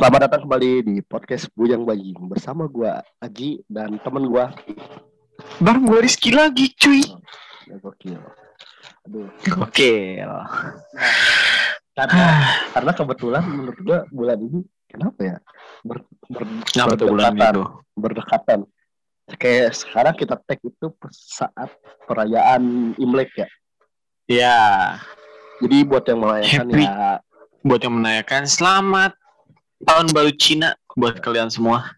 Selamat datang kembali di podcast Bujang Bajing bersama gua Aji dan temen gua Bang, gue Rizky lagi, cuy. Ya, gokil. Aduh, Oke. karena karena kebetulan menurut gua bulan ini kenapa ya ber, ber, Kenapa berdekatan, itu? berdekatan. Kayak sekarang kita tag itu saat perayaan Imlek ya. Ya, Jadi buat yang merayakan Happy. ya buat yang menanyakan selamat tahun baru Cina buat kalian semua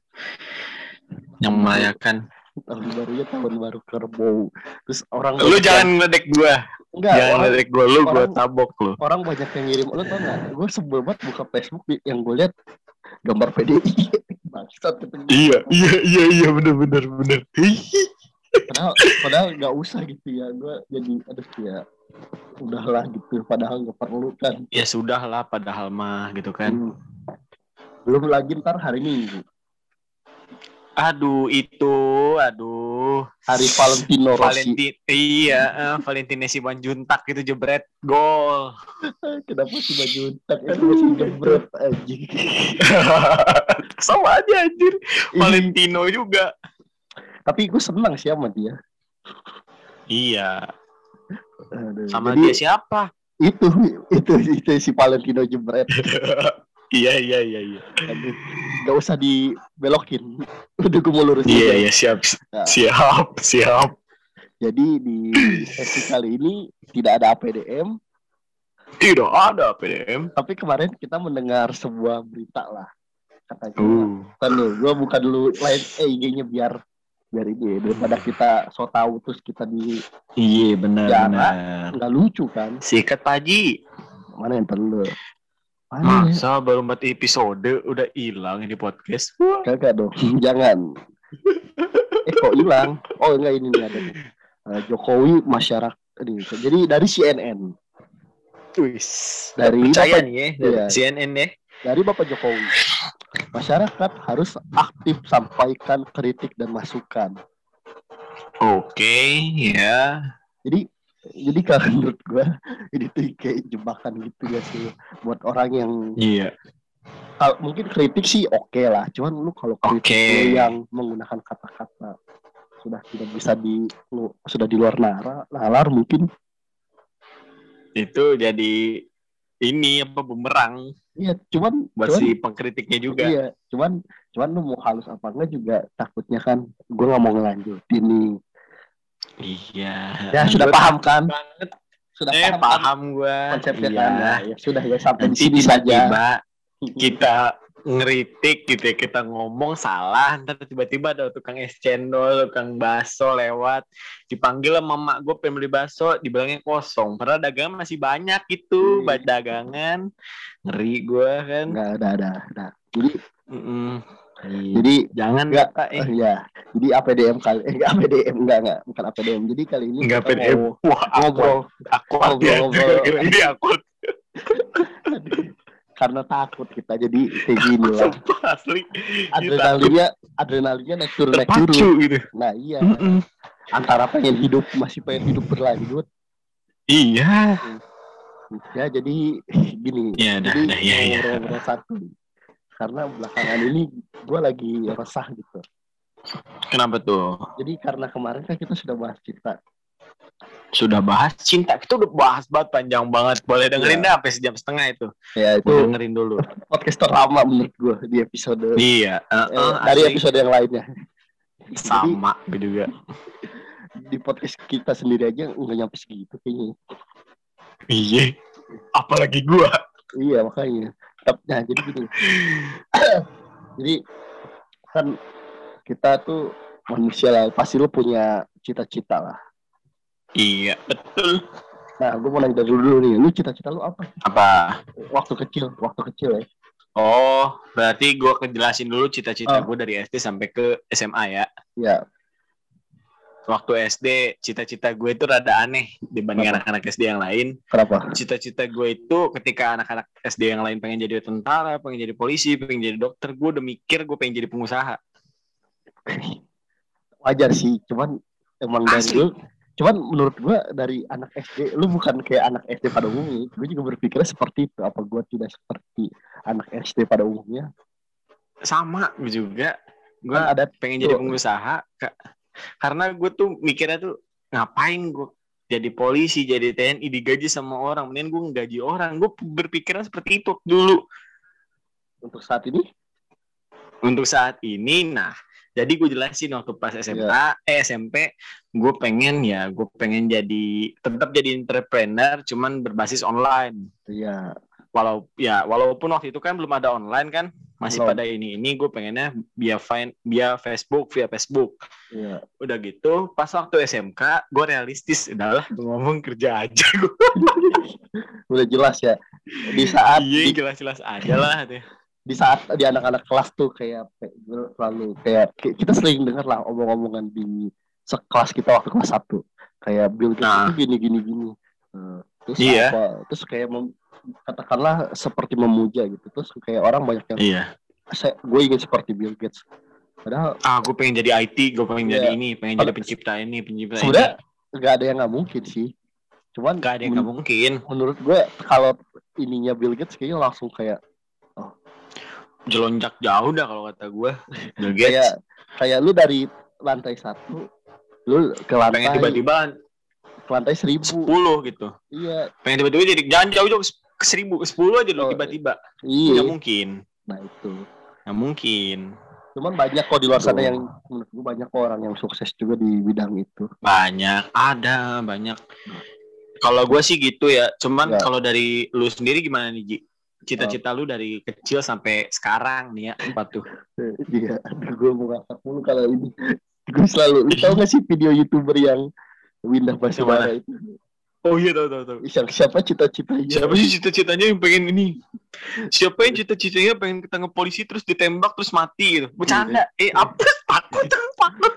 yang merayakan. tahun barunya tahun baru kerbau. Terus orang Lu banyak jangan ngeledek gua, enggak jangan orang, ngeledek gua, lu gua orang- tabok lu. orang banyak yang ngirim lu tau gak gue sebel banget buka Facebook yang gue lihat gambar PDI bangsat. Iya, iya, iya, iya, bener, bener, bener. padahal padahal nggak usah gitu ya gue jadi aduh ya udahlah gitu padahal nggak perlu kan ya sudah lah, padahal mah gitu kan. Hmm. Belum lagi ntar hari minggu Aduh, itu, aduh. hari Valentino Rossi iya, eh, Valentin Simanjuntak itu jebret gol. kenapa sih baju tak itu masih jebret aja Sama aja anjir. Valentino juga. tapi gue senang sih sama dia Iya. Aduh, Sama jadi dia siapa? itu itu itu si Valentino jebret iya iya iya iya. Aduh, nggak usah dibelokin udah gue mau lurusin Iya iya siap Nah. siap siap. Jadi di sesi kali ini tidak ada APDM, Tidak ada PDM. tapi kemarin kita mendengar sebuah berita lah. Katanya, Uh. kan lu, gua buka dulu lain eh IG-nya biar biar ini daripada kita so tahu terus kita di Iya benar Ya, benar. nggak lucu kan? Sikat Paji. Mana yang perlu? Mana ya? Masa baru 4 episode udah hilang ini podcast. Kagak dong, jangan. Eh kok hilang? Oh enggak ini nih ada. nih. Eh, Jokowi masyarakat ini. Jadi dari CNN, Wis. Dari percaya Bapak- nih ya dari Iya. CNN ya. dari Bapak Jokowi. Masyarakat harus aktif sampaikan kritik dan masukan. Oke ya. Jadi jadi kalau menurut gua ini tuh kayak jebakan gitu ya sih buat orang yang Iya. kalau mungkin kritik sih oke lah, cuman lu kalau kritik lu yang menggunakan kata-kata sudah tidak bisa di lu sudah di luar nalar, nalar mungkin Itu jadi ini apa bumerang iya cuman buat cuman, si pengkritiknya juga. iya cuman cuman lu mau halus apa enggak juga takutnya kan gua nggak mau ngelanjutin nih Iya. ya sudah Gua paham kan banget. sudah Eh paham, kan paham gua. konsepnya Iya. kan ya, ya sudah ya sampai di Nanti sini saja kita ngeritik gitu ya, kita ngomong salah, ntar tiba-tiba ada tukang es cendol, tukang bakso lewat, dipanggil sama mak gue pengen beli bakso, dibilangnya kosong, padahal dagangan masih banyak gitu, buat dagangan, ngeri gue kan. nggak ada ada ada jadi Mm-mm. Iya. jadi jangan Nggak, kata eh. ya jadi APDM kali eh nggak APDM enggak enggak bukan APDM jadi kali ini Enggak kita PDM. mau Wah, ngobrol aku Ngobrol-ngobrol. Ini aku karena takut kita jadi kayak gini lah asli. adrenalinnya adrenalinnya naik turun naik turun gitu. nah iya Mm-mm. antara pengen hidup masih pengen hidup berlanjut Iya. ya jadi gini Ya, dah, jadi dah, ya, ya. satu karena belakangan ini gue lagi resah gitu Kenapa tuh? jadi karena kemarin kan kita sudah bahas cerita Sudah bahas cinta. Kita udah bahas banget panjang banget. Boleh dengerin Iya. dah sampai sejam setengah itu. ya itu Boleh dengerin dulu. podcast terlama menurut gue di episode iya. eh, uh-uh, dari asli. episode yang lainnya Jadi, sama gue juga. di podcast kita sendiri aja nggak nyampe segitu kayaknya Iya. Apalagi gua. iya makanya nah jadi gini jadi kan kita tuh manusia lah pasti lu punya cita-cita lah Iya, betul. nah gue mau nanya dari dulu nih lu cita-cita lu apa Apa? waktu kecil waktu kecil ya Oh, berarti gua kejelasin dulu Oh. cita-cita gua dari SD sampai ke SMA ya. ya Waktu SD, cita-cita gue itu rada aneh dibanding anak-anak SD yang lain. kenapa Cita-cita gue itu ketika anak-anak SD yang lain pengen jadi tentara, pengen jadi polisi, pengen jadi dokter, gue udah mikir gue pengen jadi pengusaha. wajar sih cuman emang dari Asli. lu cuman menurut gua dari anak SD lu bukan kayak anak SD pada umumnya gue juga berpikirnya seperti itu apa gua tidak seperti anak SD pada umumnya sama gue juga gue Kan ada pengen jadi tuh. pengusaha Ka- karena gue tuh mikirnya tuh ngapain gue jadi polisi jadi TNI digaji sama orang? Mending gue gaji orang. Gue berpikiran seperti itu dulu. Untuk saat ini? Untuk saat ini nah jadi gue jelasin waktu pas SMA Iya. eh SMP gue pengen ya gue pengen jadi tetap jadi entrepreneur cuman berbasis online. Ya walau ya walaupun waktu itu kan belum ada online kan masih Belum. pada ini ini gue pengennya via fine via Facebook via Facebook ya udah gitu pas waktu SMK gue realistis udahlah gue ngomong kerja aja gue udah jelas ya di saat iya jelas-jelas aja lah tuh. di saat di anak-anak kelas tuh kayak gue selalu kayak ki- kita sering dengar lah omong-omongan di sekelas kita waktu kelas satu kayak Gates Nah. gini gini gini Eh, terus Iya. apa terus kayak mem- katakanlah seperti memuja gitu. Terus kayak orang banyak yang iya. saya gue ingin seperti Bill Gates. Padahal ah gue pengen jadi IT gue pengen Iya. jadi ini pengen jadi pencipta ini pencipta ini. Sebenarnya nggak ada yang nggak mungkin sih. Cuman gak ada yang nggak mungkin. menurut gue kalau ininya Bill Gates kayaknya langsung kayak jelonjak jauh dah kalau kata gue Bill kayak Gates. kayak lu dari lantai satu lu ke lantai pengen tiba-tiba ke lantai seribu. 10 gitu. Iya. Pengen tiba-tiba jadi jangan jauh-jauh seribu ke sepuluh aja lu Oh, tiba-tiba. iya. Nggak mungkin. Nah itu. Nggak mungkin. Cuman banyak kok di luar sana Tuh. yang menurut gue banyak kok orang yang sukses juga di bidang itu. Banyak. Ada banyak. Kalau gue sih gitu ya. Cuman Ya. kalau dari lu sendiri gimana nih Ji? Cita-cita lu dari kecil sampai sekarang nih ya apa tuh? Iya gue mau ngakak mulu kalau ini. Gue selalu lu tau gak sih video youtuber yang Windah Basudara itu oh iya tahu tahu tahu. Siapa, cita-citanya? Siapa sih cita-citanya yang pengen ini? Siapa yang cita-citanya pengen ketangkep polisi terus ditembak terus mati gitu? Bercanda. Eh apa takut takut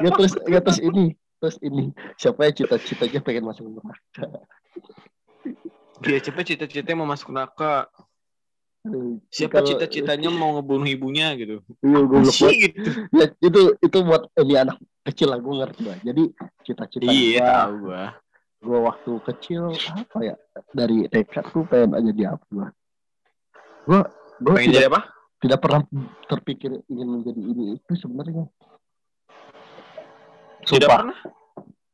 ya terus ya terus ini terus ini. Siapa yang cita-citanya pengen masuk neraka? Dia siapa cita-citanya mau masuk neraka? Siapa kalau- cita-citanya mau ngebunuh ibunya gitu? Iya, gue sih gitu? Ya, itu itu buat ini anak kecil lah gue ngerti lah. Jadi cita-cita iya gua, gua waktu kecil apa ya dari TK tuh pengen aja di apa gua. Gua gua pengen tidak, jadi apa tidak pernah terpikir ingin menjadi ini itu sebenarnya. tidak Sumpah. pernah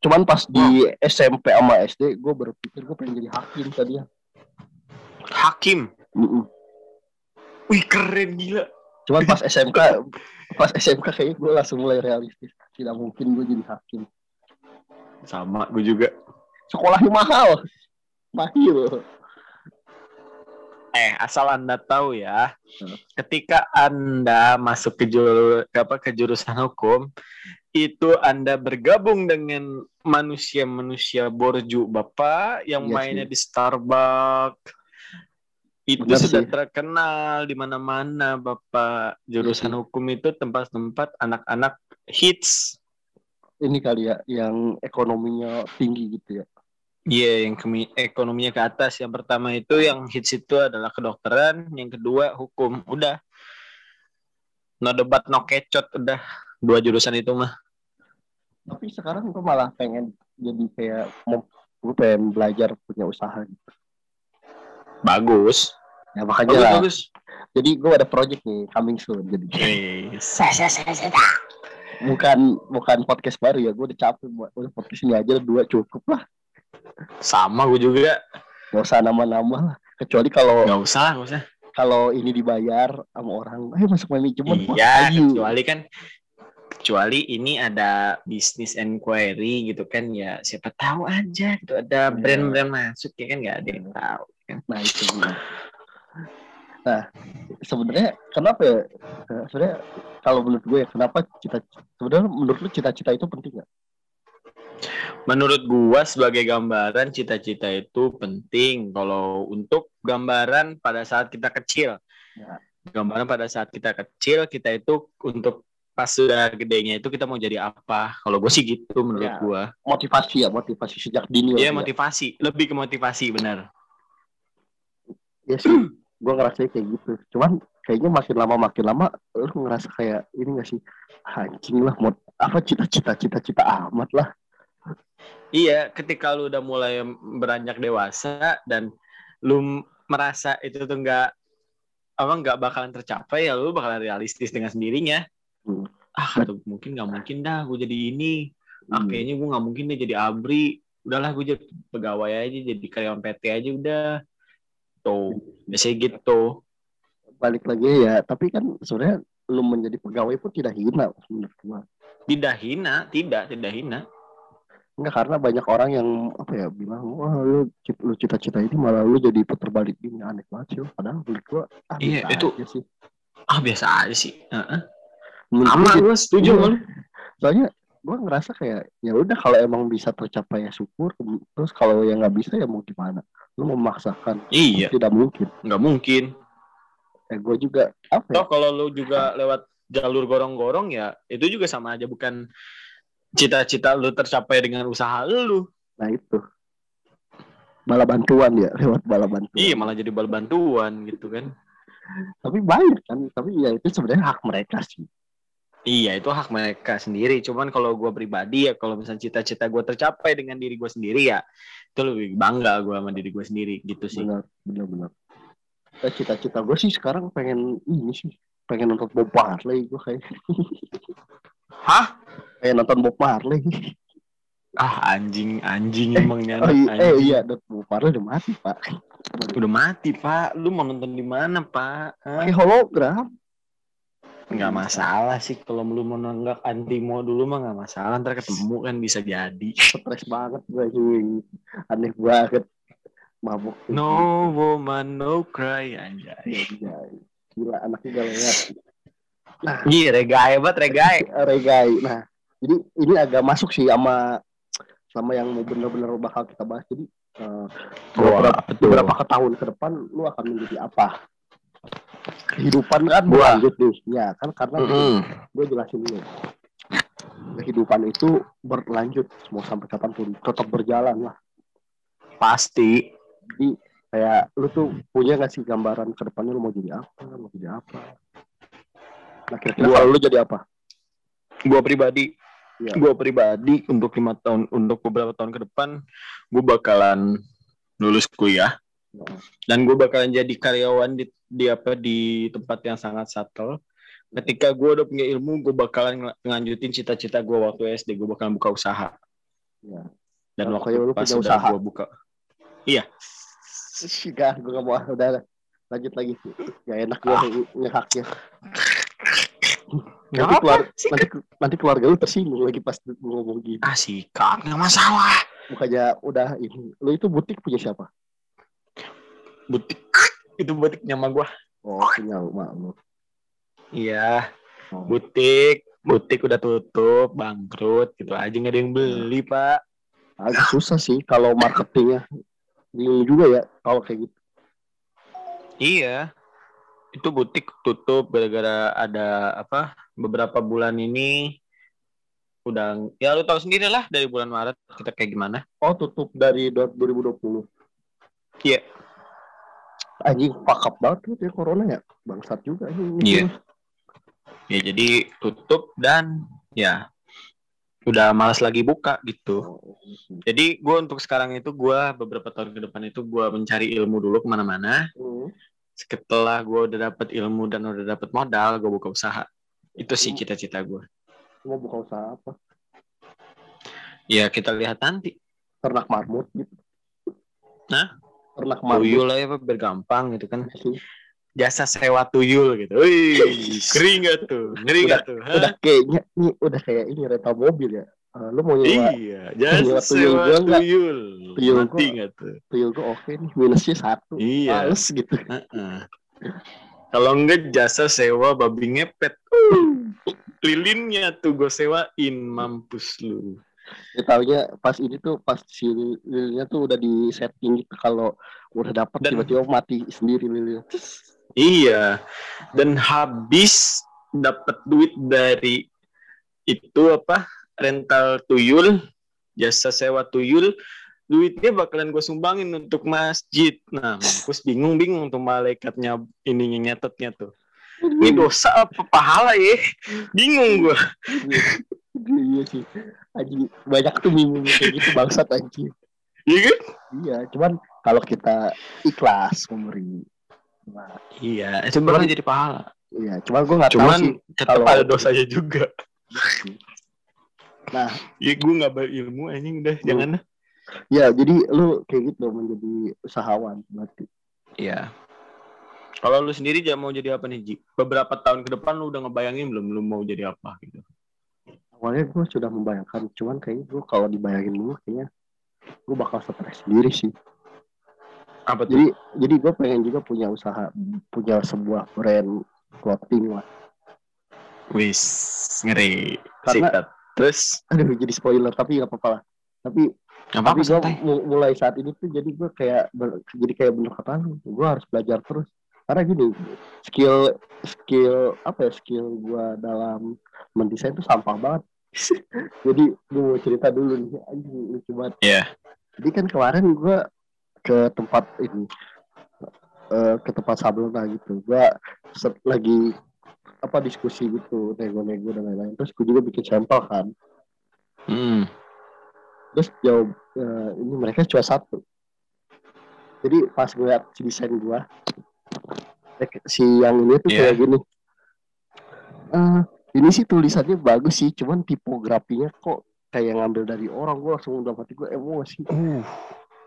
Cuman pas di SMP sama SD gue berpikir gue pengen jadi hakim tadi ya. hakim Mm-mm. wih keren gila Cuman pas SMK pas SMK kayaknya gue langsung mulai realistis. Tidak mungkin gue jadi hakim. sama gue juga Sekolahnya mahal. Mahal. Eh, asal Anda tahu ya, Hmm. ketika Anda masuk ke juru, apa ke jurusan hukum, itu Anda bergabung dengan manusia-manusia borju Bapak yang Iya mainnya di Starbucks. Itu Benar sudah sih. terkenal di mana-mana Bapak. Jurusan Iya sih. hukum itu tempat-tempat anak-anak hits. Ini kali ya yang ekonominya tinggi gitu ya. Iya, yang kemi- ekonominya ke atas. Yang pertama itu yang hits itu adalah kedokteran, yang kedua hukum. Udah. No debat, no kecot, udah. Dua jurusan itu mah. Tapi sekarang gue malah pengen jadi kayak mau gue pengen belajar punya usaha gitu. Bagus. Ya makanya Bagus, lah. bagus. Jadi gue ada project nih coming soon. Jadi bukan bukan podcast baru ya. Gue udah capek buat udah podcast ini aja dua cukup lah. Sama gue juga. Gak usah nama-nama lah. Kecuali kalau Gak usah gak usah. kalau ini dibayar sama orang, ayo masuk manajemen. Iya, kecuali kan kecuali ini ada business inquiry gitu kan ya siapa tahu aja gitu ada Iya. brand-brand masuk ya kan nggak ada yang tahu kan Nah itu. Nah sebenarnya kenapa ya? Eh, Sebenarnya kalau menurut gue ya kenapa cita sebenarnya menurut lu cita-cita itu penting nggak? Menurut gua sebagai gambaran cita-cita itu penting kalau untuk gambaran pada saat kita kecil. Ya. Gambaran pada saat kita kecil kita itu untuk pas sudah gedenya itu kita mau jadi apa? Kalau gue sih gitu menurut Ya. gua. Motivasi ya motivasi sejak dini. Iya ya. motivasi, lebih ke motivasi benar. Iya sih, gue ngerasa kayak gitu. Cuman kayaknya makin lama makin lama, lu ngerasa kayak ini gak sih? Anjing lah, mau apa cita-cita cita-cita amat lah. Iya, ketika lu udah mulai beranjak dewasa dan lu merasa itu tuh enggak apa nggak bakalan tercapai ya lu bakalan realistis dengan sendirinya. Hmm. ah kata mungkin nggak mungkin dah gue jadi ini. Ah Hmm. kayaknya gue nggak mungkin deh jadi abri. Udahlah gue jadi pegawai aja jadi karyawan PT aja udah. Tuh biasanya gitu. Balik lagi ya tapi kan sebenarnya lu menjadi pegawai pun tidak hina menurut gua. Tidak hina tidak tidak hina Enggak karena banyak orang yang apa ya bilang wah lu lu cita-cita ini malah lu jadi puter balik ini aneh banget sih padahal menurut gua ah, Iya, itu- sih. ah biasa aja sih. Heeh. Menurut sama gua gue setuju Iya. soalnya gua ngerasa kayak ya udah kalau emang bisa tercapai ya syukur terus kalau yang nggak bisa ya mau gimana? Lu memaksakan iya. tidak mungkin. Nggak mungkin. Eh gue juga apa ya? Toh kalau lu juga lewat jalur gorong-gorong ya itu juga sama aja bukan cita-cita lu tercapai dengan usaha lu. Nah itu. Bala bantuan ya lewat bala bantuan. Iya malah jadi bal bantuan gitu kan. Tapi banyak kan tapi ya itu sebenarnya hak mereka sih. Iya itu hak mereka sendiri. Cuman kalau gue pribadi ya kalau misalnya cita-cita gue tercapai dengan diri gue sendiri ya itu lebih bangga gue sama diri gue sendiri gitu sih. benar benar benar. Eh, cita-cita gue sih sekarang pengen ini sih pengen nonton Bob Marley gue kayak. Hah? Pengen nonton Bob Marley Ah anjing anjing Eh, emangnya oh, anak, iya, eh iya Bob Marley udah mati pak Udah mati pak. Lu mau nonton di mana pak? Pakai hologram Nggak masalah sih kalau lu mau nonggak antimo dulu mah nggak masalah. Ntar ketemu kan bisa jadi. stres banget gue cuy aneh banget mabuk No woman no cry anjay. Iya. gila anaknya gak lihat nah Iya regae banget regae. regai nah jadi ini agak masuk sih sama sama yang mau bener-bener bakal kita bahas jadi eh, beberapa, betul. beberapa tahun ke depan lu akan menjadi apa kehidupan kan berlanjut nih ya kan karena Mm-mm. gue jelasin dulu kehidupan itu berlanjut mau sampai kapan pun tetap berjalan lah Pasti. jadi kayak lu tuh punya gak sih gambaran ke depannya lu mau jadi apa mau jadi apa nah kira-kira Gua. kalau lu jadi apa Gua pribadi Iya. gue pribadi untuk lima tahun untuk beberapa tahun ke depan gue bakalan lulus kuliah. Dan gue bakalan jadi karyawan di, di apa di tempat yang sangat subtle. Ketika gue udah punya ilmu gue bakalan ngel- ngelanjutin cita-cita gue waktu SD gue bakalan buka usaha. Ya. dan Kalau waktu lu pas punya udah usaha. gue buka. Sih, gak, gue gak mau. Udah lanjut lagi. Gak enak gue Ah. ngehaknya nanti apa keluar sih nanti nanti keluarga lu tersinggung lagi pas gue ngomong gitu. Ah sikat nggak masalah. Bukannya udah ini lu itu butik punya siapa? Butik. Itu butik nyama gue oh punya mak lu. Iya. Oh. butik. Butik udah tutup bangkrut gitu aja nggak ada yang beli pak. Agak susah sih kalau marketingnya. Bingung juga ya kalau kayak gitu. Iya. Itu butik tutup gara-gara ada apa? Beberapa bulan ini udah ya lu tahu sendiri lah dari bulan Maret kita kayak gimana. oh tutup dari 2020 Iya. anjing pakap banget tuh ya corona ya bangsat juga ini Iya. Ya jadi tutup dan ya udah malas lagi buka gitu. Oh, Jadi gue untuk sekarang itu gue beberapa tahun ke depan itu gue mencari ilmu dulu ke mana-mana. hmm. Setelah gue udah dapet ilmu dan udah dapet modal, gue buka usaha. Itu sih cita-cita gue. mau buka usaha apa Ya kita lihat nanti. ternak marmut gitu Hah? ternak marmut Tuyul lah ya biar gampang gitu kan. sih Jasa sewa tuyul gitu. Wih, kering gak tuh? Ngeri gak tuh? Udah kayaknya ini udah kayak ini rental mobil ya Eh, lu mau nyewa Iya, tuyul sewa gua nggak? tuyul. Tuyul Mati gak tuh? tuyul gue oke nih minusnya satu Iya. males gitu Heeh. Kalau enggak jasa sewa babi ngepet. Lilinnya tuh gue sewain mampus lu. ya taunya pas ini tuh pas si lilinnya tuh udah di setting gitu kalau udah dapat Dan- tiba-tiba mati sendiri lilinnya Iya. Dan habis dapat duit dari itu apa? Rental tuyul, jasa sewa tuyul, duitnya bakalan gue sumbangin untuk masjid. Nah, mampus bingung-bingung tuh malaikatnya ininya nyatetnya tuh. Ini dosa apa pahala ya? Bingung gue. iya sih anjing banyak tuh mimpi kayak gitu bangsat anjing Iya kan? iya cuman kalau kita ikhlas memberi Nah, Iya, itu bakal jadi pahala. iya cuma gue tahu Cuman sih tetap kalau- ada dosanya juga. Nah. ya gue nggak berilmu anjing udah jangan ya jadi lu kayak gitu menjadi usahawan berarti Iya. Kalau lu sendiri jangan mau jadi apa nih, Ji? Beberapa tahun ke depan lu udah ngebayangin belum lu mau jadi apa gitu? awalnya gue sudah membayangkan cuman kayaknya gue kalau dibayangin dulu kayaknya gue bakal stres sendiri sih Apa tuh? jadi jadi gue pengen juga punya usaha punya sebuah brand clothing lah Wis, ngeri. Karena- Sikat. Terus aduh jadi spoiler tapi nggak apa-apa lah. Tapi nggak apa-apa tapi gue mulai saat ini tuh jadi gue kayak ber- jadi kayak bener kata gue harus belajar terus. Karena gini skill skill apa ya skill gue dalam mendesain tuh sampah banget. Jadi gue mau cerita dulu nih anjing lucu banget. Iya. jadi kan kemarin gue ke tempat ini eh, ke tempat sablon lah gitu gue lagi apa diskusi gitu nego-nego dan lain-lain. Terus gue juga bikin sampel kan. Hmm. terus jawab eh, ini mereka cuma satu. Jadi pas gue liat si desain gue si yang ini tuh Iya. kayak gini. Eh, ini sih tulisannya bagus sih cuman tipografinya kok kayak ngambil dari orang. Gue langsung udah mati gue emosi. Uh.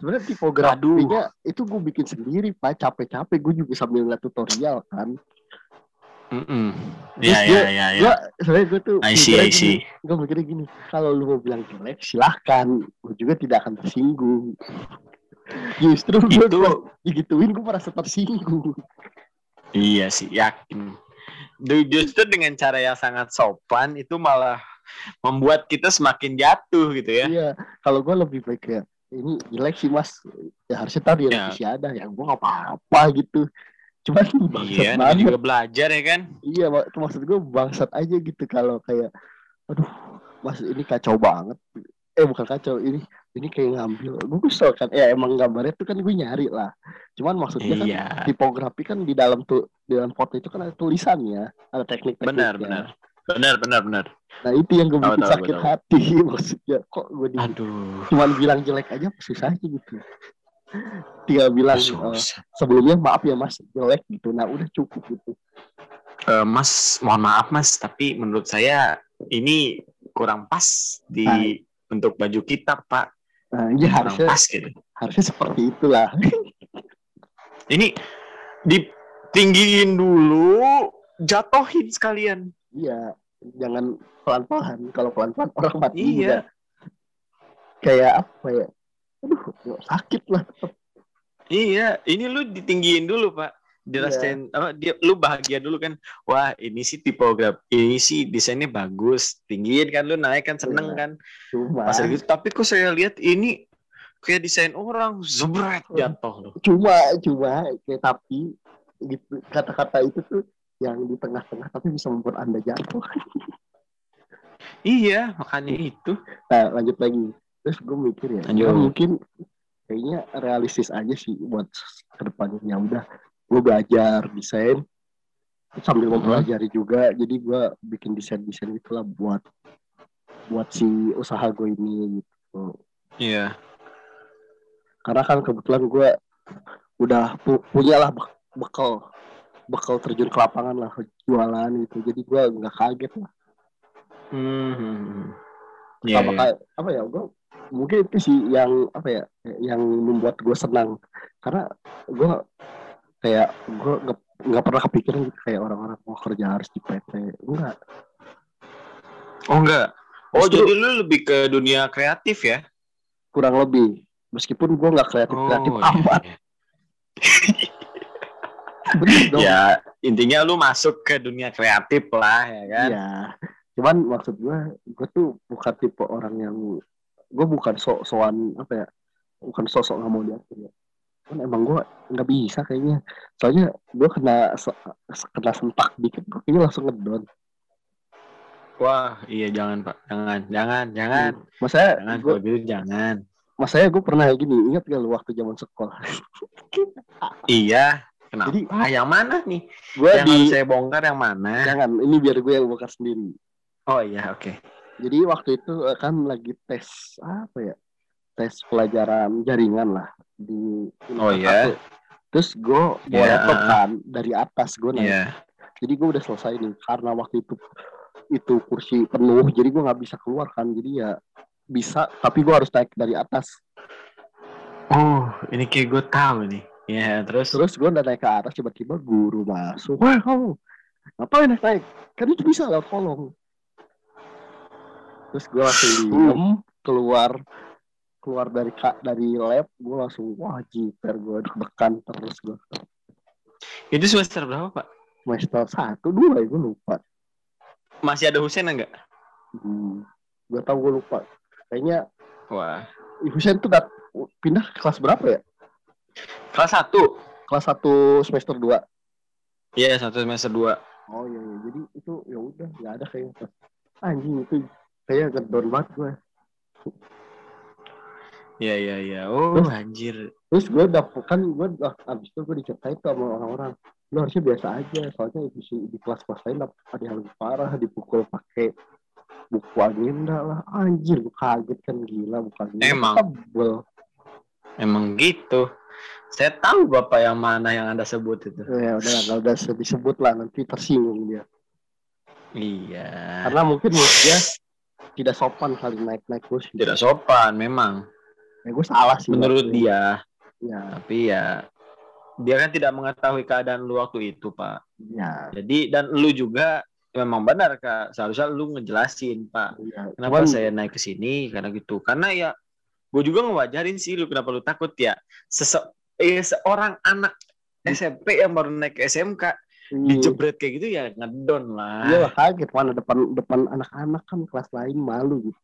sebenarnya tipografinya itu gue bikin sendiri pak. Capek-capek gue juga sambil ngeliat tutorial kan Iya, iya, iya, iya. gue sebenarnya gue tuh I see, I see. gue mikirnya gini kalau lu mau bilang jelek silahkan gue juga tidak akan tersinggung justru gue Itu digituin gue merasa tersinggung iya sih, yakin. Justru dengan cara yang sangat sopan itu malah membuat kita semakin jatuh gitu ya. iya kalau gue lebih baik kayak ini jelek sih mas ya harusnya tadi Ya. revisi ada ya gue gak apa-apa gitu cuman Iya, banget juga belajar ya kan. iya mak- maksud gue bangsat aja gitu kalau kayak aduh mas ini kacau banget eh bukan kacau ini ini kayak ngambil gue kesel kan ya emang gambarnya tuh kan gue nyari lah cuman maksudnya kan Iya, tipografi kan di dalam tuh di dalam foto itu kan ada tulisannya ada teknik-tekniknya benar, benar. Benar, benar, benar. nah itu yang gue Tahu, bikin tahu, sakit tahu. hati maksudnya kok gue di Aduh. cuman bilang jelek aja susah aja gitu tinggal bilang Susah. sebelumnya maaf ya mas jelek gitu nah udah cukup gitu Eh, mas, mohon maaf Mas, tapi menurut saya ini kurang pas di Nah. untuk baju kita, Pak. nah iya Kurang harusnya pas gitu. harusnya seperti itulah Ini ditinggiin dulu, jatohin sekalian. iya jangan pelan-pelan kalau pelan-pelan orang mati Iya. juga kayak apa ya aduh sakit lah. Iya, ini lu ditinggiin dulu, Pak. Dirasain apa dia lu bahagia dulu kan. Wah, ini sih tipograf, ini sih desainnya bagus. Tinggiin kan lu naik kan seneng Iya. kan. cuma Pas gitu, tapi kok saya lihat ini kayak desain orang zebret jatuh loh. cuma cuma kayak tapi gitu kata-kata itu tuh yang di tengah-tengah tapi bisa membuat anda jatuh Iya, makanya itu. nah lanjut lagi terus gue mikir ya Lanjut. ya mungkin kayaknya realistis aja sih buat ke depannya ya udah gue belajar desain sambil mempelajari juga jadi gue bikin desain desain itulah buat buat si usaha gue ini gitu Iya. karena kan kebetulan gue udah pu- punya lah bek- bekal bekal terjun ke lapangan lah jualan gitu jadi gue nggak kaget lah Hmm. Sama iya. kayak apa ya gue mungkin itu sih yang apa ya yang membuat gue senang karena gue kayak gue nggak pernah kepikiran gitu kayak orang-orang mau kerja harus di PT enggak Oh enggak. Oh Justru- jadi lu lebih ke dunia kreatif ya? kurang lebih meskipun gue nggak kreatif kreatif iya, amat iya. bener dong Ya intinya lu masuk ke dunia kreatif lah ya kan? Iya. Cuman maksud gue, gue tuh bukan tipe orang yang gue bukan sok-sokan apa ya, bukan sosok nggak mau diatur ya. Kan emang gue nggak bisa kayaknya. Soalnya gue kena kena sentak dikit, gue kayaknya langsung ngedon. Wah iya jangan pak, jangan, jangan, jangan, Masanya jangan gue, gitu jangan. masanya gue pernah gini, ingat gak lu waktu zaman sekolah? Iya. Kenapa? Jadi- ah, yang mana nih? gue di, saya bongkar yang mana? jangan, ini biar gue yang bongkar sendiri. Oh iya oke. Jadi waktu itu eh, kan lagi tes apa ya? Tes pelajaran jaringan lah di Oh, iya. terus gue bawa Iya. laptop kan dari atas gue naik Iya. jadi gue udah selesai nih karena waktu itu itu kursi penuh jadi gue nggak bisa keluar kan jadi ya bisa tapi gue harus naik dari atas Oh, ini kayak gue tahu nih. Ya, terus terus gue udah naik ke atas tiba-tiba guru masuk wah kamu ngapain naik naik kan itu bisa lewat kolong terus gue langsung diem keluar keluar dari kak dari lab gue langsung wah jiper gue deg-degan terus gue itu semester berapa, Pak? semester satu dua ya gue lupa Masih ada Husen enggak? hmm, gue tau gue lupa kayaknya Wah. Husen tuh dat pindah ke kelas berapa ya Kelas 1. kelas satu semester dua Iya, satu semester 2. oh iya, iya. jadi itu ya udah nggak ada kayaknya anjing itu kayak ngedon banget gue Iya, iya, iya. Oh, Terus? anjir. terus gue udah kan gue udah abis itu gue diceritain tuh sama orang-orang lu harusnya biasa aja soalnya di, di kelas-kelas lain ada yang lebih parah dipukul pakai buku agenda lah anjir gue kaget kan gila bukan Emang. tebel Emang gitu. Saya tahu Bapak yang mana yang Anda sebut itu. ya udah nggak udah disebut lah nanti tersinggung dia Iya. karena mungkin menurut dia tidak sopan kali naik-naik kursi Tidak sopan memang ya gue salah sih menurut waktu- dia. ya Tapi ya dia kan tidak mengetahui keadaan lu waktu itu, Pak. ya Jadi dan lu juga memang benar Kak. Seharusnya lu ngejelasin, Pak. ya Kenapa Cuman- saya naik ke sini karena gitu. Karena ya gue juga ngewajarin sih lu kenapa lu takut ya. Sese eh, seorang anak SMP yang baru naik ke SMK iya. dijebret kayak gitu ya ngedon lah. Iya kaget mana depan depan anak-anak kan kelas lain malu gitu.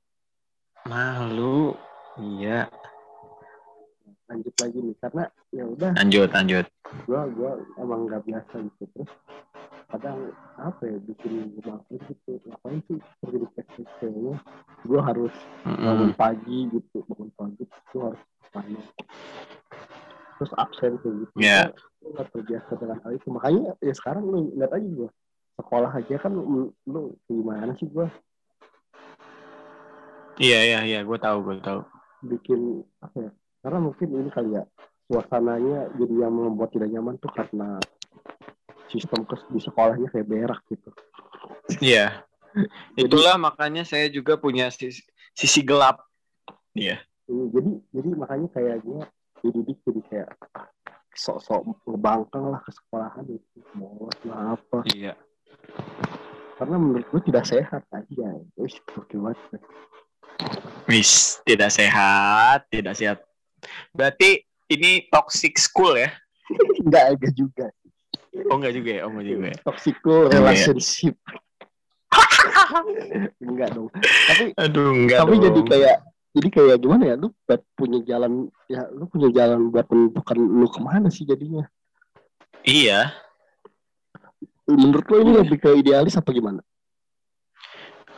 Malu. Iya. Lanjut lagi nih karena ya udah Lanjut, lanjut. gua gua emang nggak biasa gitu terus kadang apa ya bikin makin gitu ngapain sih kerja di kayaknya gue harus bangun Mm-mm. pagi gitu bangun pagi gue harus tanya terus absen kayak gitu Iya. Gua nggak terbiasa dengan hal itu makanya ya sekarang lu lihat aja gue sekolah aja kan lu, lu gimana sih gue Iya, iya, iya. Gue tahu, gue tahu. bikin apa ya karena mungkin ini kali ya suasananya jadi yang membuat tidak nyaman tuh karena sistem kes di sekolahnya kayak berak gitu Iya. Itulah makanya saya juga punya sisi, sisi gelap. Iya. Ini jadi jadi makanya kayaknya dididik jadi kayak sok-sok ngebangkang lah ke sekolahan itu bolos lah apa Iya. karena menurut gue tidak sehat aja wis banget Wis, tidak sehat, tidak sehat. Berarti ini toxic school ya? enggak enggak juga Oh enggak juga ya? Oh enggak juga ya? toxical Iya. relationship enggak dong tapi Aduh, enggak tapi dong. jadi kayak jadi kayak gimana ya lu buat punya jalan ya lu punya jalan buat menentukan lu ke mana sih jadinya Iya. menurut lu ini lebih ke idealis apa gimana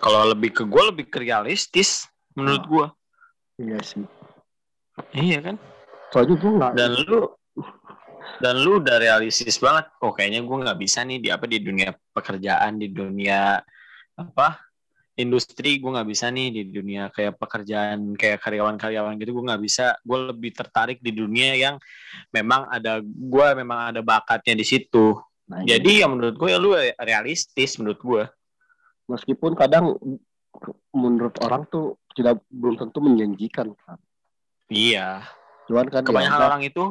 Kalau lebih ke gue lebih ke realistis menurut gue. iya sih Iya kan? soalnya gue nggak Dan lu dan lu udah realistis banget. Oh kayaknya gue nggak bisa nih di apa di dunia pekerjaan di dunia apa industri gue nggak bisa nih di dunia kayak pekerjaan kayak karyawan-karyawan gitu gue nggak bisa. Gue lebih tertarik di dunia yang memang ada gue memang ada bakatnya di situ. Nah, iya. jadi ya menurut gue ya lu realistis menurut gue meskipun kadang menurut orang tuh tidak belum tentu menjanjikan kan iya. Cuman kan kebanyakan ya, orang itu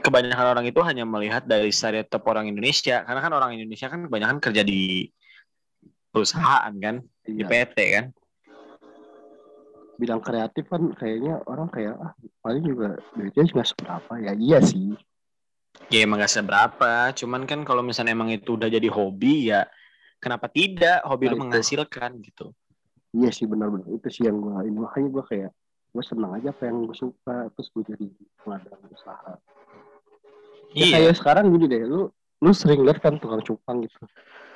kebanyakan orang itu hanya melihat dari stereotip orang Indonesia. Karena kan orang Indonesia kan kebanyakan kerja di perusahaan kan? Di iya, PT kan? Bidang kreatif kan kayaknya orang kayak ah paling juga duitnya juga seberapa. Ya iya sih. Ya emang gak seberapa. Cuman kan kalau misalnya emang itu udah jadi hobi ya kenapa tidak hobi Nah, lu itu. menghasilkan gitu? Iya sih benar-benar. Itu sih yang gue ini makanya gue kayak gue senang aja apa yang gue suka terus gue jadi pengadaan usaha. Ya iya. kayak sekarang gini deh lu lu sering lihat kan tukang cupang gitu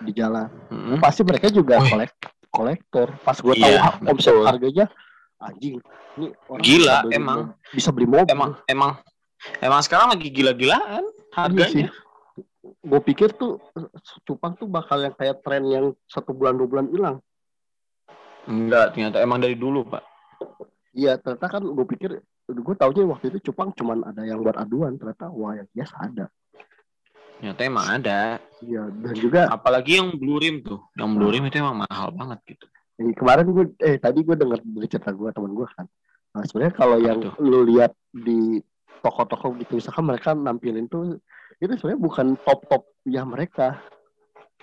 di jalan. Mm-mm. pasti mereka juga kolek kolektor. Pas gue Iya, tahu omset harganya anjing ini orang Gila, emang. bisa beli mobil. Emang emang emang sekarang lagi gila-gilaan Iya harganya gue pikir tuh cupang tuh bakal yang kayak tren yang satu bulan dua bulan hilang. Enggak ternyata emang dari dulu pak. Iya ternyata kan gue pikir gue taunya waktu itu cupang cuman ada yang buat aduan ternyata wah yang biasa ada Ternyata emang ada. iya dan juga Apalagi yang blue rim tuh. Yang blue rim itu emang mahal banget gitu. eh, kemarin gue eh tadi gue denger dari cerita gue teman gue kan nah, sebenarnya kalau yang tuh? lu lihat di toko-toko gitu misalkan mereka nampilin tuh itu sebenarnya bukan top top ya mereka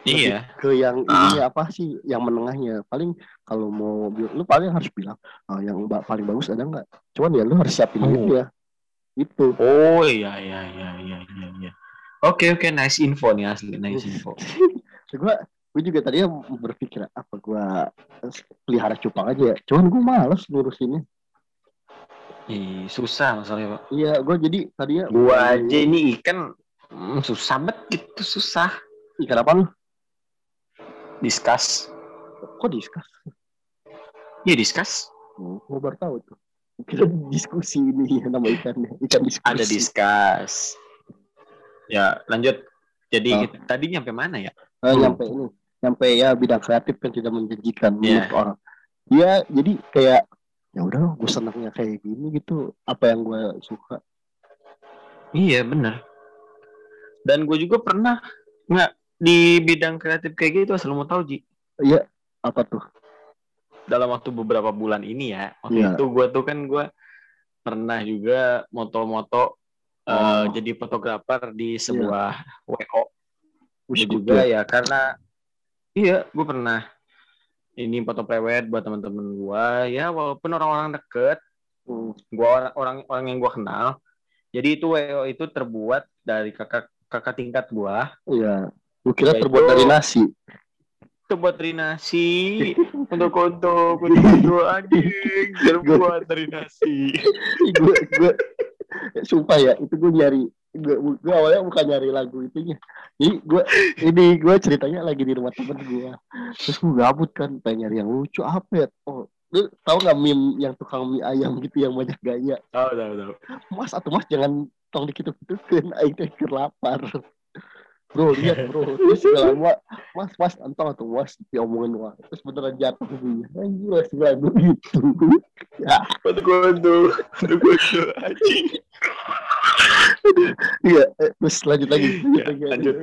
Lebih Iya. ke yang Ah. ini apa sih yang menengahnya paling kalau mau lu paling harus bilang "Ah, yang paling bagus ada nggak cuman ya lu harus siapin Oh. ya itu Oh iya iya iya iya iya. Iya. Oke oke nice info nih asli nice info. gue gue juga tadinya berpikir apa gue pelihara cupang aja ya cuman gue males ngurusinnya Ih, susah masalahnya pak. iya gue jadi tadinya Gua aja ini ikan hmm, susah banget gitu susah. ikan apa lu Diskus. kok diskus Iya diskus. oh, gue baru tahu tuh kira diskusi ini ya nama ikannya ikan diskusi Ada diskus. Ya lanjut. Jadi Oh. tadi nyampe mana ya? Eh, nyampe ini nyampe ya bidang kreatif kan tidak menjanjikan Iya. menurut orang Iya jadi kayak ya udah gue senangnya kayak gini gitu apa yang gue suka Iya bener. Dan gue juga pernah nggak di bidang kreatif kayak gitu asal mau tahu Ji. iya apa tuh Dalam waktu beberapa bulan ini ya. Waktu Iya. itu gue tuh kan gue pernah juga moto-moto eh, Oh. jadi fotografer di sebuah WO. Wih, Gue juga ya karena iya gue pernah ini foto prewed buat teman-teman gue ya walaupun orang-orang deket Hmm. gue orang orang orang yang gue kenal jadi itu WO itu terbuat dari kakak kakak tingkat gue Iya. Gue kira terbuat dari nasi. terbuat dari nasi untuk untuk untuk untuk anjing terbuat dari nasi gue gue sumpah ya itu gue nyari gue, gue awalnya bukan nyari lagu itunya. Jadi gue ini gue ceritanya lagi di rumah temen gue terus gue gabut kan pengen nyari yang lucu apa ya? Oh lu tahu nggak meme yang tukang mie ayam gitu yang banyak gaya tahu tahu tahu. Mas atau mas jangan tong dikit itu kan aing teh lapar bro lihat bro. Terus gak lama mas mas antong atau mas diomongin wah. Terus beneran jatuh gue anjir masih lagu gitu. Ya. Untuk untuk untuk untuk anjing. Iya eh, terus lanjut lagi. Ya, lanjut.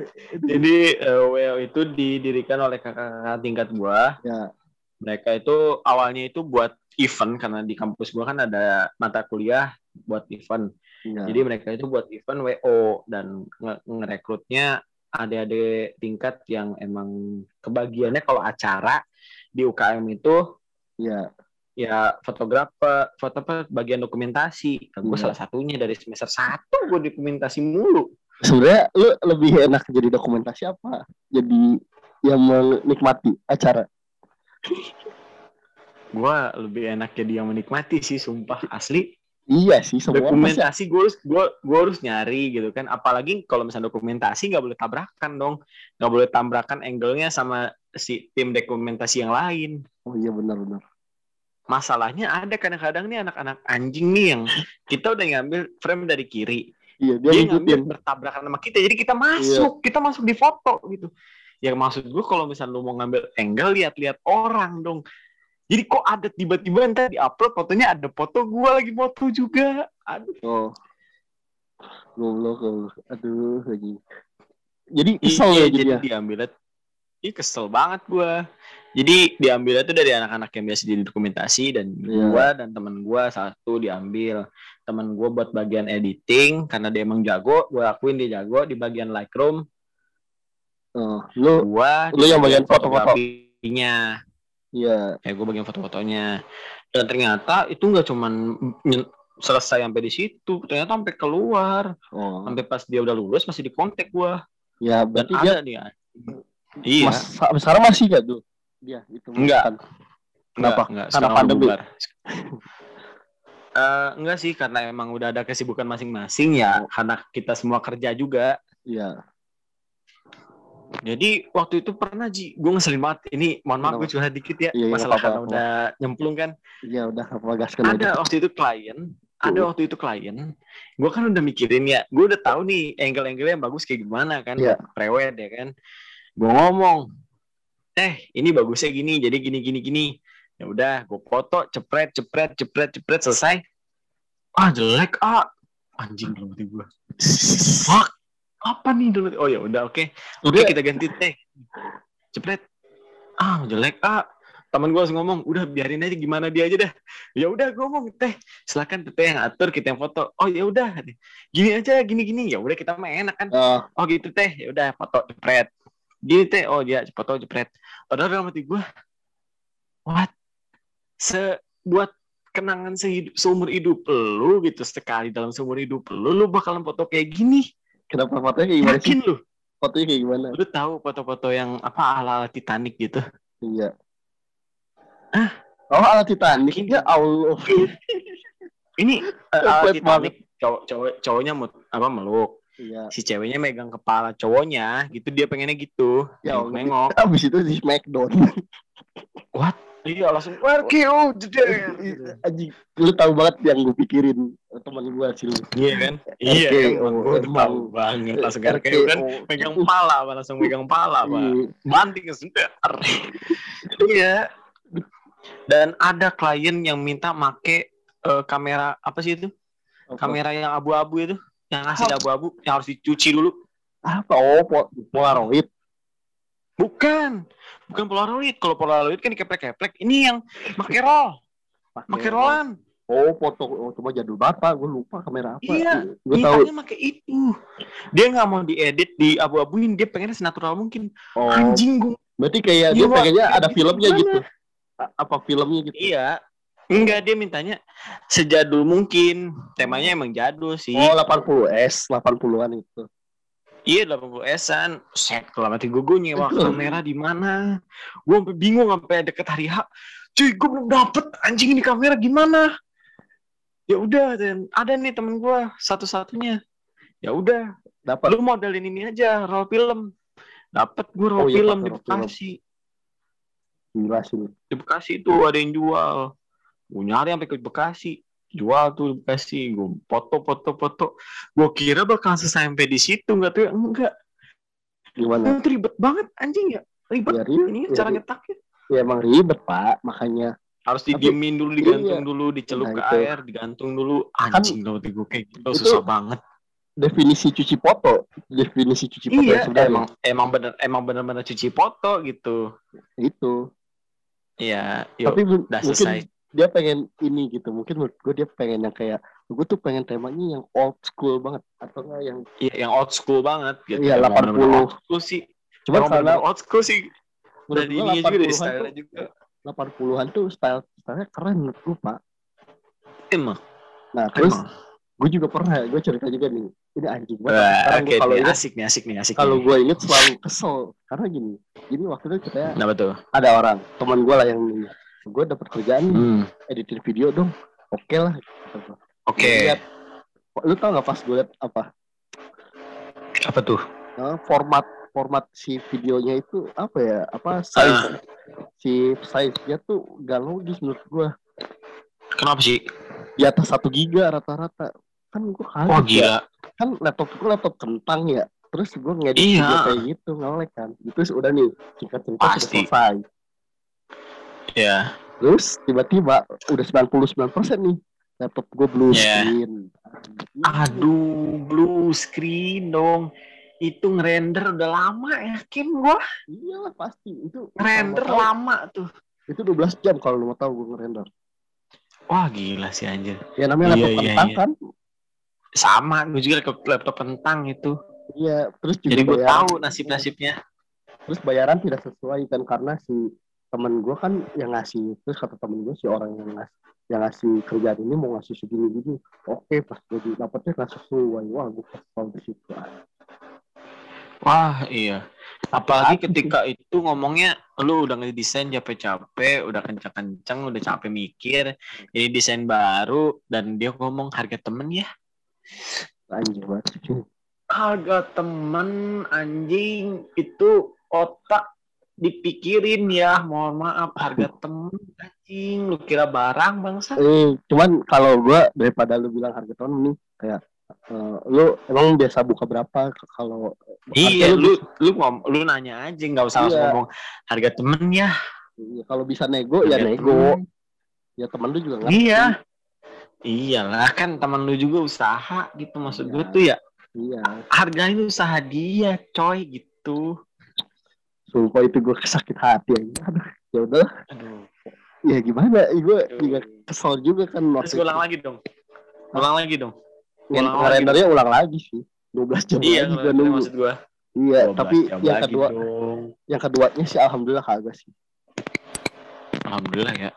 jadi eh, WO itu didirikan oleh kakak-kakak tingkat gue ya. Mereka itu awalnya itu buat event karena di kampus gua kan ada mata kuliah buat event. iya Jadi mereka itu buat event WO dan nge- ngerekrutnya adik-adik tingkat yang emang kebagiannya kalau acara di UKM itu iya ya fotografer, foto apa, bagian dokumentasi. Gue Iya. salah satunya dari semester satu gue dokumentasi mulu. sebenarnya lu lebih enak jadi dokumentasi apa jadi yang menikmati acara Gue lebih enak jadi yang menikmati sih, sumpah asli. Iya sih semua dokumentasi gue harus gue gue harus nyari gitu kan. Apalagi kalau misalnya dokumentasi nggak boleh tabrakan dong. Nggak boleh tabrakan angle-nya sama si tim dokumentasi yang lain. Oh iya benar-benar masalahnya ada kadang-kadang nih anak-anak anjing nih yang kita udah ngambil frame dari kiri. Iya dia, dia ngambil bertabrakan sama kita. Jadi kita masuk kita masuk di foto gitu. Ya maksud gue kalau misalnya lu mau ngambil angle lihat-lihat orang dong jadi kok ada tiba-tiba ntar di upload fotonya ada foto gue lagi foto juga aduh oh goblok goblok aduh lagi jadi kesel Iya, ya jadi ya diambilnya Ih kesel banget gua. Jadi diambilnya tuh dari anak-anak yang biasa jadi dokumentasi dan Iya. gua dan temen gua satu diambil. Temen gua buat bagian editing karena dia emang jago, gua akuin dia jago di bagian Lightroom. oh, lu Gua lu yang bagian foto-foto. fotografinya. Iya Kayak gua bagian foto-fotonya. Dan ternyata itu nggak cuman selesai sampai di situ, ternyata sampai keluar, oh sampai pas dia udah lulus masih di kontak gua. ya Dan berarti dia ada dia. Iya. mas, sampai sekarang masih gak tuh dia itu Enggak. kan? Kenapa? Enggak. Karena pandemi? bubar. Eh, enggak sih karena emang udah ada kesibukan masing-masing ya Oh. karena kita semua kerja juga iya jadi waktu itu pernah Ji. Gue ngeselin banget. Ini mohon maaf gue curhat dikit ya. Iya, iya, masalah karena udah nyemplung kan? Iya udah apa gaskan ada waktu itu klien. Ada Tuh. waktu itu klien. Gue kan udah mikirin ya gue udah tahu nih angle-angle yang bagus kayak gimana kan? Iya. prewed ya kan? Gue ngomong eh ini bagusnya gini jadi gini gini gini. Ya udah gue foto cepret cepret cepret cepret selesai. Ah jelek ah anjing dalam hati gue fuck apa nih dulu? Oh ya udah oke. Oke Udah. kita ganti teh cepet ah jelek ah teman gue harus ngomong udah biarin aja gimana dia aja dah. Ya udah gue ngomong teh silakan teteh yang atur kita yang foto. Oh ya udah. Gini aja gini gini ya udah kita mah enak kan? Oh, oh gitu teh. Ya udah foto jepret gini teh. Oh dia foto jepret padahal dalam hati gue what? Se buat kenangan sehidup seumur hidup lu gitu sekali dalam seumur hidup lu lu bakalan foto kayak gini kenapa fotonya kayak gimana sih? yakin lu Fotonya kayak gimana? lu tahu foto-foto yang apa ala ala Titanic gitu Iya. Ah. Oh, ala Titanic. Ya Allah. ini eh, ala Titanic cowok cowok cowoknya mut, apa meluk Iya. si ceweknya megang kepala cowoknya gitu dia pengennya gitu Ya nengok Abis itu di Smackdown. Iya langsung Warkio jeder Anjing, lu tahu banget yang gue pikirin teman gue sih lu. iya kan iya RKO, kan gue udah emang. tahu banget langsung kayak kan RKO. megang pala langsung megang pala pak Iya. banting sebentar iya dan ada klien yang minta make eh, kamera apa sih itu Apa? kamera yang abu-abu itu yang hasil abu-abu yang harus dicuci dulu apa? Oh, po- Polaroid. Bukan. Bukan polaroid kalau polaroid kan dikeplek-keplek. Ini yang make roll. Make rollan. Oh, foto oh, cuma jadul bapak, gue lupa kamera apa. Iya, gue tahu. make itu. Dia nggak mau diedit di abu-abuin dia pengennya senatural mungkin. Oh, anjing gue berarti kayak dia Wak. pengennya ada Gitu filmnya gitu. Apa filmnya gitu? iya. Enggak dia mintanya sejadul mungkin. Temanya emang jadul sih. Oh, 80S, 80-an itu. Iya 80 esan set kalau mati gue gue nyewa kamera di mana? Gue sampai bingung sampai deket hari H. Cuy gue belum dapet anjing ini kamera gimana? Ya udah dan ada nih temen gue satu-satunya. Ya udah Dapat. lu modelin ini aja roll film. Dapet gue roll Oh, iya, film di. Bekasi. Gila sih. di Bekasi itu ada yang jual. Gue nyari sampai ke Bekasi jual tuh di Bekasi gue foto foto foto gue kira bakal selesai sampai di situ nggak tuh enggak Gimana? itu ribet banget anjing ya ribet Ya, ribet, ini ya, cara ribet. nyetaknya Ya emang ribet, Pak. Makanya harus didiemin dulu digantung Iya. dulu dicelup Nah, ke itu. air digantung dulu anjing tau gue kayak gitu Itu- susah banget definisi cuci foto, definisi cuci foto iya yang sebenarnya emang emang bener emang bener-bener cuci foto gitu itu. iya yuk Tapi udah mungkin selesai dia pengen ini gitu. Mungkin menurut gue dia pengen yang kayak gue tuh pengen temanya yang old school banget atau enggak yang iya yang old school banget gitu. Iya, Emang 80. bener-bener old school sih. Cuma karena old school sih. menurut gue ininya juga dari 80-an style tuh juga 80-an tuh style stylenya keren menurut gue pak. emang? Nah terus emang? gue juga pernah gue cerita juga nih. Ini anjing banget. Wah, Sekarang oke gue kalau inget asik nih asik nih asik kalau gue inget selalu kesel. Karena gini. Jadi waktu itu kita nah betul ada orang teman gue lah yang gue dapat kerjaan hmm. editin video dong. Oke lah. kata gua. oke liat, lu tau gak pas gue liat apa apa tuh Nah, format format si videonya itu apa ya apa size si size nya tuh gak logis menurut gue kenapa sih di atas satu giga rata-rata kan gue kaget ya. gila kan laptop gue laptop kentang ya terus gue ngedit Iya. video kayak gitu ngelek kan itu udah nih singkat cerita sudah Pasti. Selesai ya terus tiba-tiba udah 99% nih laptop gue blue Iya. screen Aduh, blue screen dong. Itu ngerender udah lama yakin gua. iyalah pasti itu Ngerender kalau mau tahu, lama tuh. itu 12 jam kalau lu mau tahu gue ngerender Wah gila sih anjir. ya namanya Iya, laptop iya, kentang iya. kan Sama, gue juga laptop, laptop kentang itu. iya terus juga Jadi gue tahu nasib-nasibnya. terus bayaran tidak sesuai kan karena si temen gue kan yang ngasih terus kata temen gue si orang yang ngasih yang ngasih kerjaan ini mau ngasih segini gini. Oke pas gue dapetnya nggak sesuai wah gue kesel di situ Wah iya. Apalagi Apa ketika itu ngomongnya lu udah ngedesain capek-capek, udah kencang-kencang, udah capek mikir, ini desain baru dan dia ngomong harga temen ya. anjir banget harga temen anjing itu otak dipikirin ya mohon maaf harga temen anjing lu kira barang bangsa eh cuman kalau gue daripada lu bilang harga temen nih kayak eh, lu emang biasa buka berapa kalau iya harga lu lu ngom lu nanya aja nggak usah langsung Iya. ngomong harga temen ya Iya, kalau bisa nego ya Harga nego temen. ya temen lu juga ngerti iya Iyalah kan teman lu juga usaha gitu maksud Iya. gue tuh ya iya hargain usaha dia coy gitu. Sumpah itu gue sakit hati aja aduh ya udah Aduh. ya gimana gue juga kesel juga kan Terus waktu ulang lagi dong. Ulang lagi dong. yang ulang lagi rendernya ulang lagi sih 12 jam Iya, lagi gue nunggu maksud gua. iya 12 tapi yang kedua dong. yang keduanya sih alhamdulillah kagak sih Alhamdulillah ya.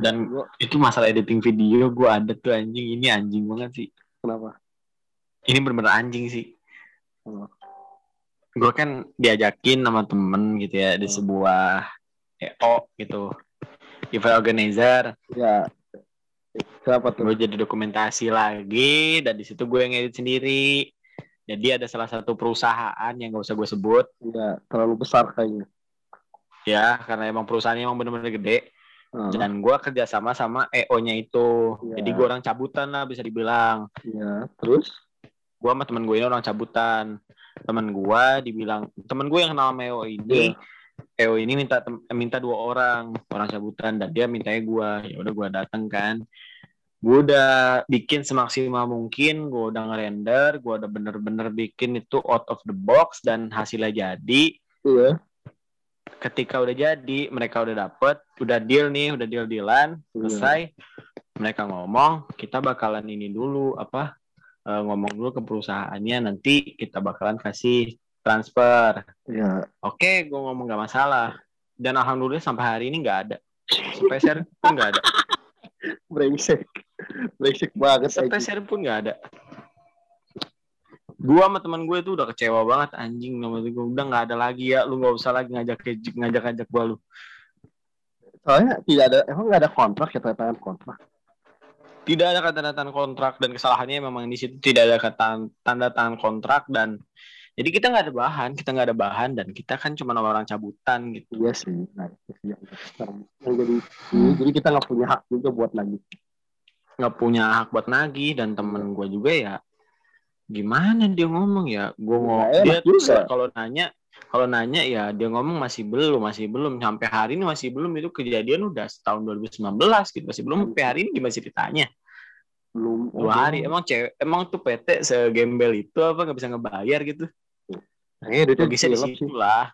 Dan- Gua- Itu masalah editing video gua ada tuh anjing ini anjing banget sih. kenapa Ini bener-bener anjing sih. Oh. Gue kan diajakin sama temen gitu ya di Hmm. sebuah EO gitu. Event organizer. ya kenapa tuh Gue jadi dokumentasi lagi dan di situ gue yang edit sendiri. Jadi ada salah satu perusahaan yang gak usah gue sebut ya terlalu besar kayaknya ya karena emang perusahaannya emang bener-bener gede Ah, dan gue kerjasama sama EO-nya itu. Ya. Jadi gue orang cabutan lah bisa dibilang. ya terus gue sama temen gue ini orang cabutan temen gue dibilang temen gue yang kenal sama EO ini EO ini minta minta dua orang orang cabutan dan dia mintanya gue ya udah gue dateng kan. Gue udah bikin semaksimal mungkin gue udah ngerender gue udah bener-bener bikin itu out of the box dan hasilnya jadi. Iya. Ketika udah jadi mereka udah dapet udah deal nih udah deal dealan selesai mereka ngomong kita bakalan ini dulu apa eh, ngomong dulu ke perusahaannya nanti kita bakalan kasih transfer. Ya oke gue ngomong gak masalah. Dan alhamdulillah sampai hari ini nggak ada. Sepeser pun nggak ada. Brengsek. Brengsek banget sepeser pun nggak ada. Gua sama teman gue tuh udah kecewa banget anjing. Sama gue udah nggak ada lagi ya. Lu nggak usah lagi ngajak ngajak ngajak gua lu. Soalnya tidak ada emang nggak ada kontrak ya tangan kontrak tidak ada kata tanda kontrak dan kesalahannya memang di situ tidak ada kata tanda tangan kontrak dan jadi kita nggak ada bahan kita nggak ada bahan dan kita kan cuma orang cabutan gitu. Iya sih nah sekarang yang jadi jadi kita nggak punya hak juga buat nagih. Nggak punya hak buat nagih dan temen gue juga ya gimana dia ngomong ya? Gue ngomong dia juga. kalau nanya kalau nanya ya dia ngomong masih belum masih belum. Sampai hari ini masih belum. Itu kejadian udah tahun 2019 gitu. Masih belum. Sampai hari ini gimana ceritanya belum. Dua hari. emang cewek emang tuh PT segembel itu apa? Nggak bisa ngebayar gitu. Kayaknya duitnya logisnya di situ lah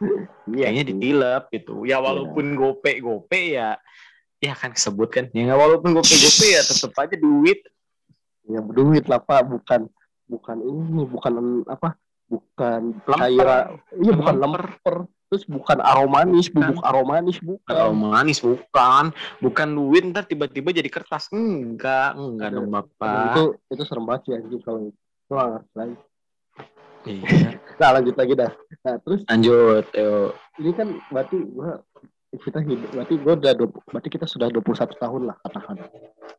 iya. Kayaknya ditilep gitu. Ya walaupun gope gope ya ya kan kesebut kan. Ya nggak walaupun gope gope ya tetap aja duit. Ya duit lah pak. Bukan bukan ini bukan apa bukan Lemper. cairan. Iya bukan Lemper. lemper. Terus bukan aromanis bubuk aromanis bukan. Kalau manis bukan. Bukan duit ntar tiba-tiba jadi kertas. Enggak enggak dong Aduh, bapak. Itu itu serem banget sih anjing kalau itu. Ngerti lagi iya. nah lanjut lagi dah. Nah terus lanjut yuk ini kan berarti gua kita hidup berarti gua udah 20 berarti kita sudah 21 tahun lah katakan.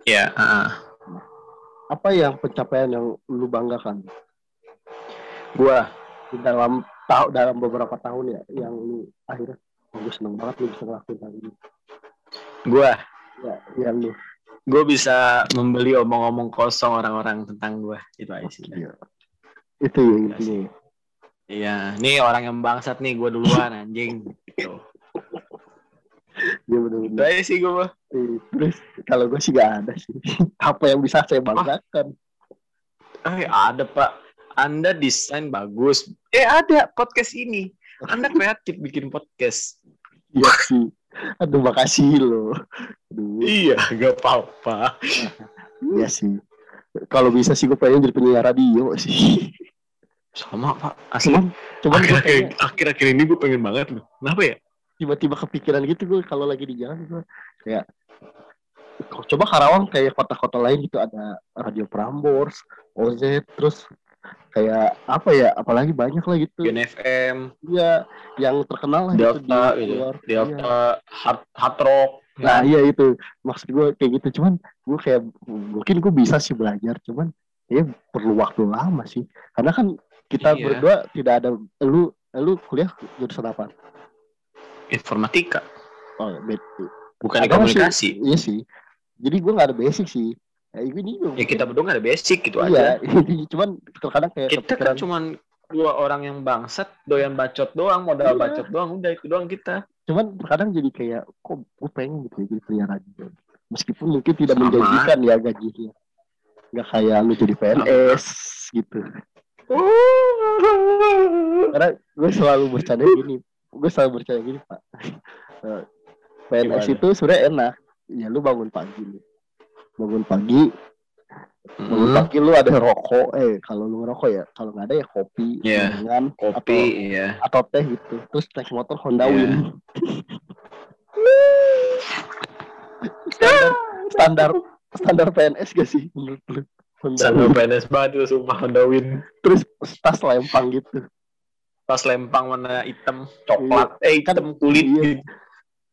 Ya ah. apa yang pencapaian yang lu banggakan gua di dalam tahu dalam beberapa tahun ya yang lu akhirnya oh, gue seneng banget lu bisa ngelakuin hal ini. Gua? Ya yang lu. Gua bisa membeli omong-omong kosong orang-orang tentang gua. Itu aja sih. Iya. itu ya intinya. ya. iya nih orang yang bangsat nih gua duluan anjing. Gitu. Iya bener-bener. itu aja sih gua Iya, Terus kalau gue sih gak ada sih. Apa yang bisa saya banggakan? eh ada pak anda desain bagus. Eh ada podcast ini. Anda kreatif bikin podcast. Iya sih. Aduh makasih loh. Aduh, iya gak apa-apa. Iya sih. Kalau bisa sih gue pengen jadi penyiar radio sih. sama pak. Asli. Cuman, cuman gue akhir-akhir ini gue pengen banget loh. Kenapa ya? Tiba-tiba kepikiran gitu gue kalau lagi di jalan gue kayak coba Karawang kayak kota-kota lain gitu. Ada radio Prambors, OZ, terus kayak apa ya? Apalagi banyak lah gitu. Gen FM Iya, yang terkenal lah Delta gitu di gitu luar. Delta hard, hard rock Nah iya itu maksud gue kayak gitu cuman gue kayak mungkin gue bisa sih belajar cuman ya perlu waktu lama sih karena kan kita Iya. berdua tidak ada lu lu kuliah jurusan apa? informatika Oh, bet, bukan di ada komunikasi sih? Iya sih. Jadi gue nggak ada basic sih. Ya, ini juga ya kita berdua gak ada basic gitu iya, aja. cuman terkadang kayak kita kan kepikiran, cuman dua orang yang bangsat doyan bacot doang modal Iya. bacot doang udah itu doang kita. Cuman terkadang jadi kayak kok gue pengen gitu ya, jadi penyiar radio. meskipun mungkin tidak Sama. menjanjikan ya gajinya nggak kayak lu jadi PNS gitu. Karena gue selalu bercanda gini gue selalu bercanda gini pak. Eh, PNS Gimana? itu sebenarnya enak. Ya lu bangun pagi nih bangun pagi bangun Hmm, pagi lu ada rokok eh kalau lu ngerokok ya kalau nggak ada ya kopi Iya. gorengan, kopi iya atau, atau teh gitu terus naik motor Honda Iya. Win standar standar standar PNS gak sih menurut lu Honda Win. PNS banget tuh sumpah Honda Win terus tas lempang gitu pas lempang warna hitam coklat eh hitam kulit Iya. gitu.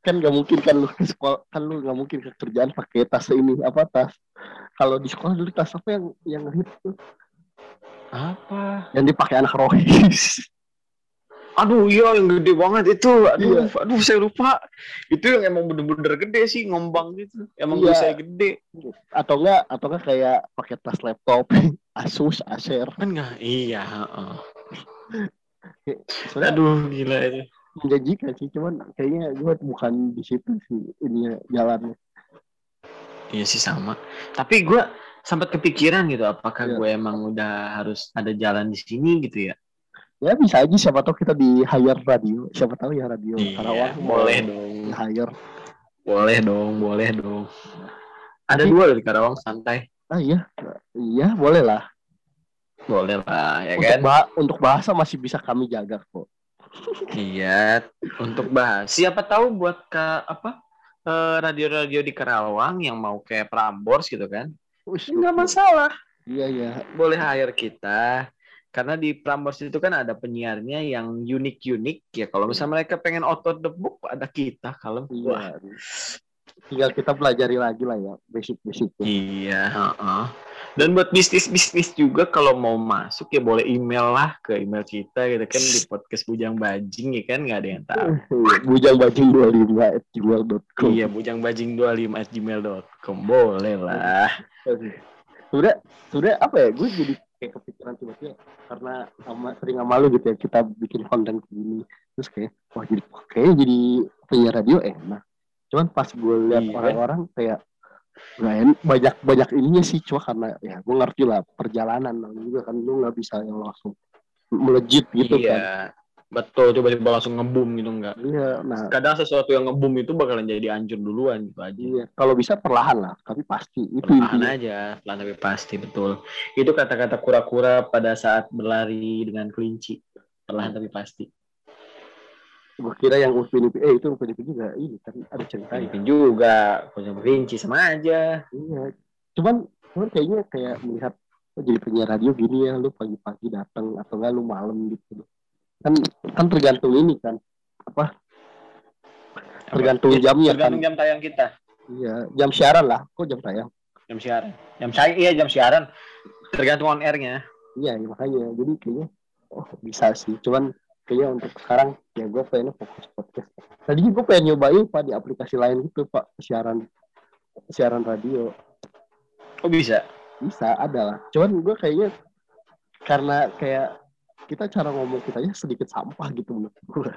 Kan nggak mungkin kan lu ke sekolah kan lu nggak mungkin ke kerjaan pakai tas ini apa tas. Kalau di sekolah dulu tas apa yang yang hit tuh? Apa? Yang dipakai anak rohis aduh iya yang gede banget itu. Aduh Iya. aduh saya lupa. Itu yang emang bener-bener gede sih ngombang gitu. Emang Iya. saya gede. Atau enggak atau enggak kayak pakai tas laptop. Asus Acer. Kan nggak? Iya heeh. sebenarnya aduh gila itu menjanjikan sih cuman kayaknya gue bukan di situ sih ini jalannya. Iya sih sama. Tapi gue sempat kepikiran gitu apakah Iya. gue emang udah harus ada jalan di sini gitu ya? Ya bisa aja siapa tahu kita di hire radio. Siapa tahu ya radio Karawang. Iya, boleh dong hire. Boleh dong boleh dong. Ada dua di Karawang santai. Ah iya. Iya boleh lah. Boleh lah ya untuk, kan? bah- untuk bahasa masih bisa kami jaga kok Iya, untuk bahas. Siapa tahu buat ke apa eh, radio-radio di Karawang yang mau kayak Prambors gitu kan? Enggak masalah. iya iya Boleh hire kita. Karena di Prambors itu kan ada penyiarnya yang unik-unik ya. Kalau misalnya mereka pengen out of the book, ada kita kalau iya tinggal kita pelajari lagi lah ya basic-basic Iya, heeh. Dan buat bisnis-bisnis juga kalau mau masuk ya boleh email lah ke email kita gitu kan di podcast Bujang Bajing ya kan nggak ada yang tahu. bujang bajing 25 at gmail.com Iya, bujangbajing25 at gmail.com. Boleh lah. Sudah, sudah apa ya? Gue jadi kayak kepikiran tiba-tiba karena sama sering sama lu gitu ya kita bikin konten gini terus kayak wah jadi kayaknya jadi penyiar radio enak. Cuman pas gue lihat Iya. orang-orang kayak nggak en- banyak banyak ininya sih cuma karena ya gue ngerti lah perjalanan juga kan lu nggak bisa yang langsung melejit gitu kan. iya. Betul, tiba-tiba langsung ngebum gitu enggak. Iya, nah Kadang sesuatu yang ngebum itu bakalan jadi anjur duluan gitu aja. iya kalau bisa perlahan lah, tapi pasti itu Perlahan intinya. aja, pelan tapi pasti betul. Itu kata-kata kura-kura pada saat berlari dengan kelinci. Perlahan tapi pasti. Gue kira yang Upin Ipin, eh itu Upin Ipin juga ini kan ada ceritanya. Pemimpin juga, punya kelinci sama aja. Iya. Cuman cuman kayaknya kayak melihat oh, jadi penyiar radio gini ya, lu pagi-pagi datang atau enggak lu malam gitu. Kan kan tergantung ini kan. Apa? Tergantung jamnya kan. Tergantung jam tayang kita. Iya, jam siaran lah. Kok jam tayang? Jam siaran. Jam saya iya jam siaran. Tergantung on air-nya. Iya, ya, makanya. Jadi kayaknya oh bisa sih. Cuman kayaknya untuk sekarang ya gue pengen fokus podcast. Tadinya gue pengen nyobain pak di aplikasi lain gitu pak siaran siaran radio. Oh bisa. bisa ada lah cuman gue kayaknya karena kayak kita cara ngomong kita ya sedikit sampah gitu menurut gue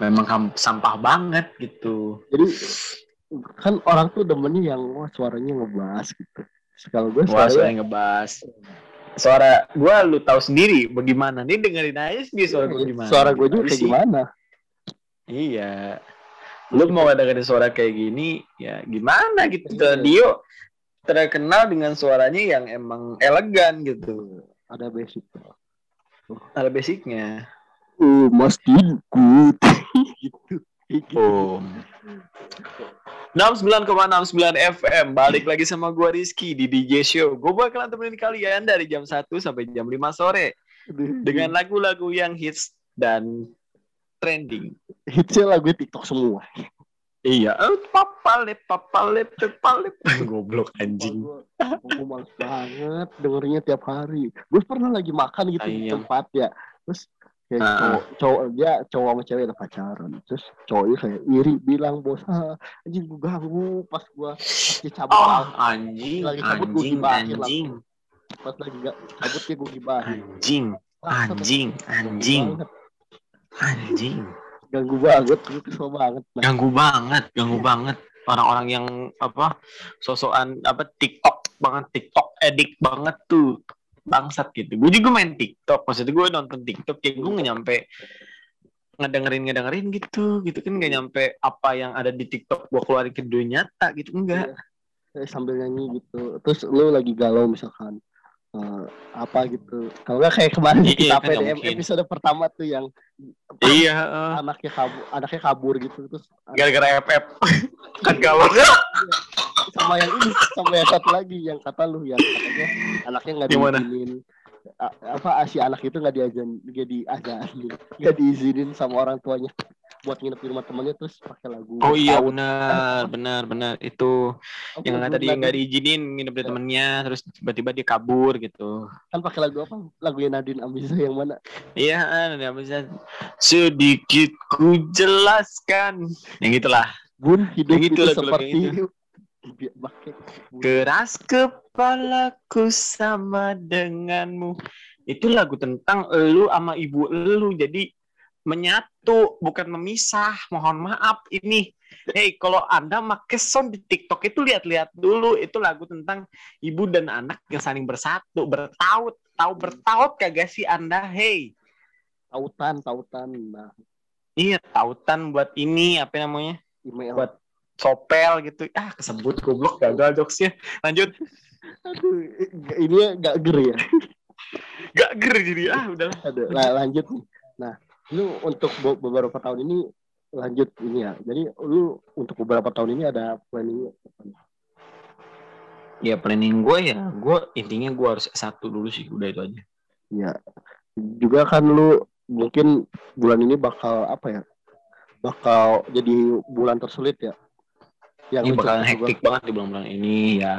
Memang sampah banget gitu. jadi kan orang tuh demennya yang wah suaranya ngebas gitu kalau gue suaranya saya ngebahas. Suara gua lu tahu sendiri bagaimana nih dengerin aja sendiri suara gua gimana. suara gue juga kayak gimana Iya. Lu mau dengerin suara kayak gini, ya gimana gitu. Iya. Radio terkenal dengan suaranya yang emang elegan gitu. ada basic Ada basicnya. oh good gitu Boom. 69,69 FM Balik lagi sama gua Rizky di DJ Show. Gue bakalan temenin kalian dari jam 1 sampai jam 5 sore Dengan lagu-lagu yang hits dan trending. Hitsnya lagu TikTok semua. Iya. Oh, Papalep, papalep, papalep. Goblok anjing. Gue males banget dengernya tiap hari. Gue pernah lagi makan gitu di Ayam. tempat ya. Terus kayak Ah. cowok cowok dia cowok sama cewek ada pacaran. Terus cowoknya kayak iri bilang bos ah, anjing gue ganggu pas gue lagi cabut Oh anjing, Lagi cabut gua anjing, gibahin anjing. Pas lagi gak cabut gue gibahin. Anjing, anjing, anjing, anjing. Ganggu banget gue kesel banget nah, Ganggu banget, ganggu banget. Orang-orang yang apa sosokan apa TikTok banget TikTok edik banget tuh bangsat gitu. Gue juga main TikTok. Maksudnya gue nonton TikTok ya gue nggak nyampe ngedengerin ngedengerin gitu. Gitu kan nggak nyampe apa yang ada di TikTok gue keluarin ke dunia nyata gitu enggak Kayak sambil nyanyi gitu. Terus lu lagi galau misalkan eh, apa gitu. Kalau nggak kayak kemarin Iya, kita kan mungkin. episode pertama tuh yang iya eh. anaknya kabur anaknya kabur gitu. Terus gara-gara FF kan kalau sama yang ini sama yang satu lagi yang kata lu yang katanya anaknya nggak diizinin. Apa si anak itu nggak diajarin nggak diajarin nggak diizinin sama orang tuanya buat nginep di rumah temannya terus pakai lagu oh iya benar benar benar. Itu yang lagu tadi yang Nadine? nggak diizinin nginep di temennya terus tiba-tiba dia kabur gitu. Kan pakai lagu apa? Lagunya Nadine Amizah yang mana? Iya ada bisa sedikit ku jelaskan. Yang gitulah Bun hidup Yang itu seperti itu. Keras kepalaku sama denganmu itu lagu tentang elu sama ibu elu jadi menyatu bukan memisah mohon maaf ini Hei, kalau Anda make sound di TikTok itu lihat-lihat dulu. Itu lagu tentang ibu dan anak yang saling bersatu, bertaut. Tahu bertaut kagak sih Anda? Hei. tautan tautan nah Iya, tautan buat ini apa namanya? email Buat sopel gitu. Ah, kesebut goblok gagal jokesnya. Lanjut. aduh ini nggak ger ya Gak ger jadi ah udahlah. Aduh, la- lanjut nih. Nah, lu untuk be- beberapa tahun ini lanjut ini ya. Jadi lu untuk beberapa tahun ini ada planning Ya planning gue ya, gue intinya gue harus satu dulu sih, udah itu aja. ya. Juga kan lu mungkin bulan ini bakal apa ya? Bakal jadi bulan tersulit ya. Yang Ini bakalan ke gua. hektik banget di bulan-bulan ini ya.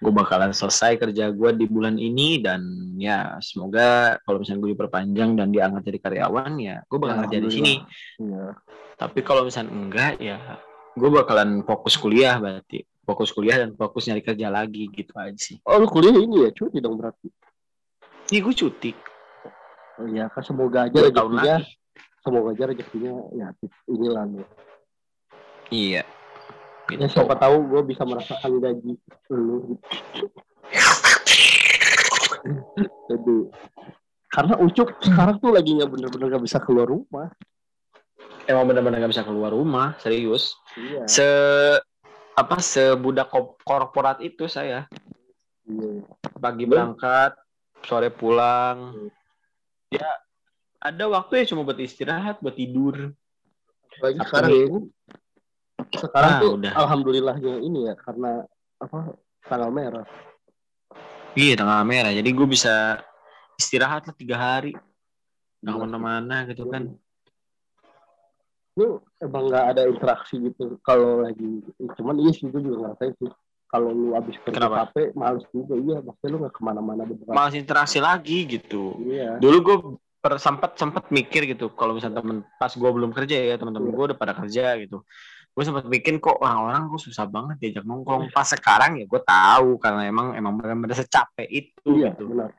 Gue bakalan selesai kerja gue di bulan ini dan ya semoga kalau misalnya gue diperpanjang dan diangkat jadi karyawan ya gue bakal Ya, kerja di sini. Iya. Tapi kalau misalnya enggak ya gue bakalan fokus kuliah berarti fokus kuliah dan fokus nyari kerja lagi gitu aja sih. Oh, lu kuliah ini ya, cuti dong berarti. Ini gue cuti Oh iya, kan semoga aja rezekinya, semoga aja rezekinya ya inilah lu. Iya. Ya siapa tahu gue bisa merasakan gaji lu. Jadi karena Ucup sekarang tuh lagi nggak bener-bener nggak bisa keluar rumah. Emang benar-benar gak bisa keluar rumah, serius. Iya. Se apa sebudak ko- korporat itu saya iya. pagi berangkat, sore pulang. Hmm. Ya ada waktu ya cuma buat istirahat, buat tidur. Lagi sekarang ya ini. Sekarang Ah, tuh udah. alhamdulillahnya ini ya karena apa tanggal merah. Iya tengah merah, jadi gue bisa istirahat lah tiga hari, nggak Iya. ke mana-mana gitu kan. Lu emang nggak ada interaksi gitu kalau lagi cuman iya sih gue juga ngerasain sih kalau lu abis kerja Kenapa? capek males juga iya maksudnya lu nggak ke mana-mana beneran Malas interaksi lagi gitu. iya Dulu gue per, sempat sempat mikir gitu, kalau misalnya temen pas gue belum kerja ya teman-teman Iya. gue udah pada kerja gitu. Gue sempat bikin kok orang-orang gue susah banget diajak nongkrong. Pas sekarang ya gue tahu karena emang emang benar-benar secapek itu iya gitu. benar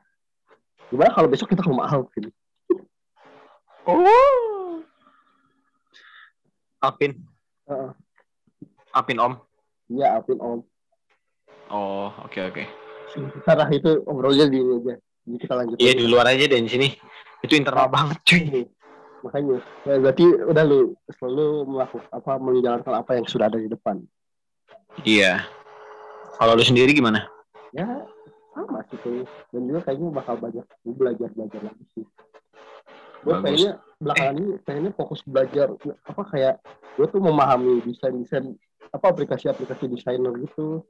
gimana kalau besok kita ke rumah Alvin Oh. Alvin, Heeh. Alvin Om. iya Alvin om Oh, oke oke. Sarah itu obrolnya di aja jadi kita lanjut Iya di luar aja deh di sini. Itu internal banget cuy. Makanya ya, berarti udah lu selalu melakukan apa menjalankan apa yang sudah ada di depan Iya. Kalau lu sendiri gimana? ya sama sih tuh dan juga kayaknya bakal banyak gue belajar belajar lagi sih gue kayaknya belakangan ini kayaknya fokus belajar apa kayak gue tuh memahami desain desain apa aplikasi-aplikasi desainer gitu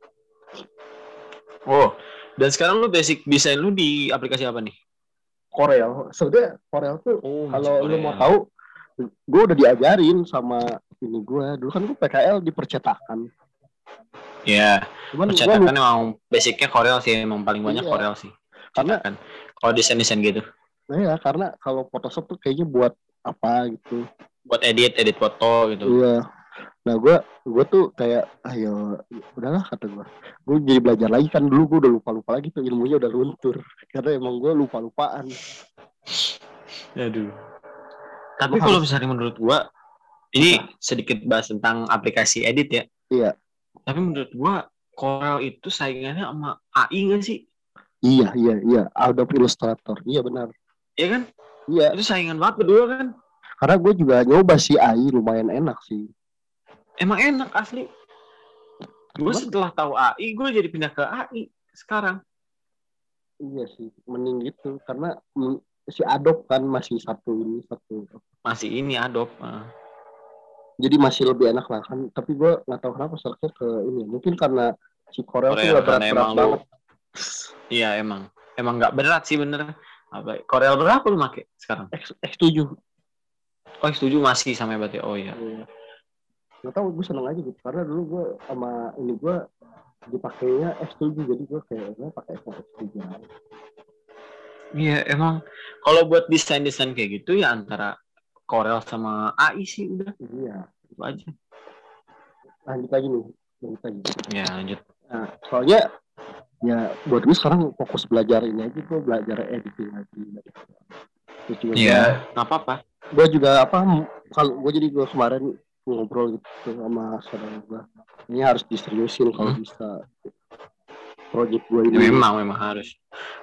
Oh, dan sekarang lu basic desain lu di aplikasi apa nih? Corel sebenarnya Corel tuh Oh, kalau lu mau tahu gue udah diajarin sama ini gue dulu kan gue PKL di percetakan Ya, cuman gue percetakan emang basicnya Corel sih, emang paling banyak Iya. Corel sih. karena Kan. Kalau desain-desain gitu. ya karena kalau Photoshop tuh kayaknya buat apa gitu Buat edit, edit foto gitu. Iya. Nah gue gue tuh kayak ayo udahlah kata gue. Gue jadi belajar lagi kan dulu gue udah lupa lupa lagi tuh ilmunya udah luntur karena emang gue lupa lupaan. Aduh. Tapi kalau misalnya menurut gua ini sedikit bahas tentang aplikasi edit ya. Iya. Tapi menurut gua Corel itu saingannya sama AI nggak sih? Iya, iya, iya. Adobe Illustrator. Iya benar. Iya kan? Iya. Itu saingan banget berdua kan? Karena gue juga nyoba sih AI lumayan enak sih. Emang enak asli. Gue setelah tahu AI, gue jadi pindah ke AI sekarang. Iya sih, mending gitu. Karena si Adobe kan masih satu ini satu. Masih ini Adobe. Ah. Jadi masih lebih enak lah kan. Tapi gue nggak tahu kenapa searchnya ke ini. Mungkin karena si tuh nggak karena berat-berat emang lu- banget. Iya emang. Emang nggak berat sih bener. Apa? Corel berapa lu make sekarang? X, X7. Oh setuju masih sama berarti. Oh iya. Iya. Nggak tahu gue seneng aja gitu. Karena dulu gue sama ini gue dipakainya X7 jadi gue kayaknya pakai X7 aja. Iya emang. Kalau buat desain-desain kayak gitu ya antara Corel sama AI sih udah Iya. itu aja. Lanjut lagi nih. Lanjut lagi. Ya lanjut. Nah, soalnya ya buat gue sekarang fokus belajar ini aja gue belajar editing lagi. Terus juga Iya. Nggak apa-apa. gue juga apa kalau gue jadi gue kemarin ngobrol gitu sama saudara gue ini harus diseriusin kalau Hmm. bisa project gue Ya, ini memang memang harus.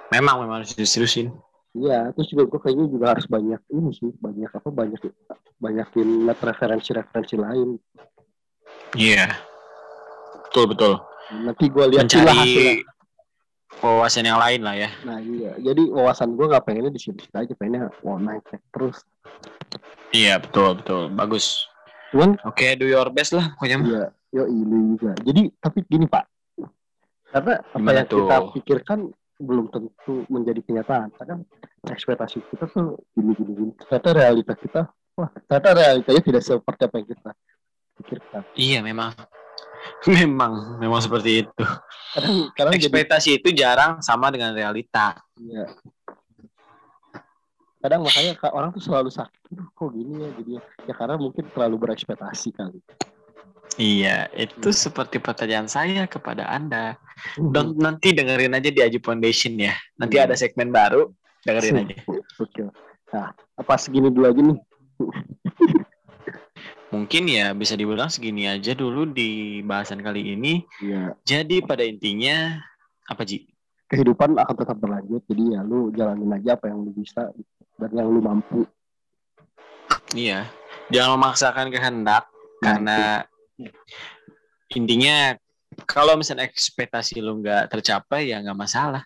Memang memang harus diseriusin. iya terus juga gue kayaknya juga harus banyak ini sih banyak apa banyak banyakin net referensi-referensi lain Iya. Betul betul. nanti gue lihat lah hasilnya Mencari wawasan yang lain lah ya. nah iya jadi wawasan gue nggak pengennya di situ aja pengennya naik naik terus Iya betul betul. Bagus. Cuman Oke, do your best lah pokoknya. Iya, yo ini juga. Jadi tapi gini Pak, karena apa Gimana yang kita tuh? pikirkan belum tentu menjadi kenyataan. Kadang ekspektasi kita tuh gini gini gini. Ternyata realita kita, wah ternyata realitanya tidak seperti apa yang kita pikirkan. Iya memang. Memang, memang seperti itu. Kadang kadang jadi Ekspektasi itu jarang sama dengan realita. ya. Kadang makanya ka- orang tuh selalu sakit. Aduh, kok gini ya jadi ya karena mungkin terlalu berekspektasi kali. Iya, itu seperti pertanyaan saya kepada Anda. Dan nanti dengerin aja di Aju Foundation ya. Nanti Iya. ada segmen baru, dengerin aja. Oke. Nah, apa segini dulu aja nih? Mungkin ya bisa dibilang segini aja dulu di bahasan kali ini. Iya. Jadi pada intinya apa Ji? kehidupan akan tetap berlanjut jadi ya lu jalanin aja apa yang lu bisa dan yang lu mampu Iya, jangan memaksakan kehendak Nah, karena intinya kalau misalnya ekspektasi lu nggak tercapai ya nggak masalah.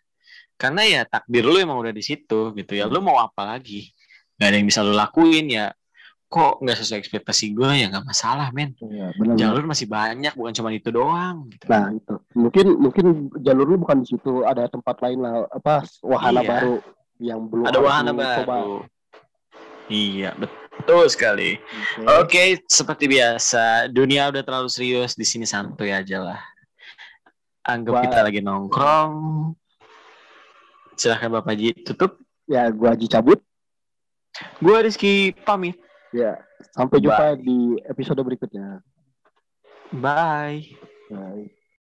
Karena ya takdir lu emang udah di situ gitu ya. Lu mau apa lagi? Gak ada yang bisa lu lakuin ya. Kok nggak sesuai ekspektasi gue ya nggak masalah men. ya Jalur masih banyak bukan cuma itu doang. Gitu. nah itu mungkin mungkin jalur lu bukan di situ ada tempat lain lah apa wahana Iya. baru yang belum ada wahana baru. coba. Iya betul sekali. Oke. Oke, seperti biasa, dunia udah terlalu serius, di sini santuy aja lah. Anggap Wah. kita lagi nongkrong. Silahkan Bapak Ji tutup. ya gua Haji cabut Gua Rizky pamit. ya sampai jumpa di episode berikutnya Bye. Bye.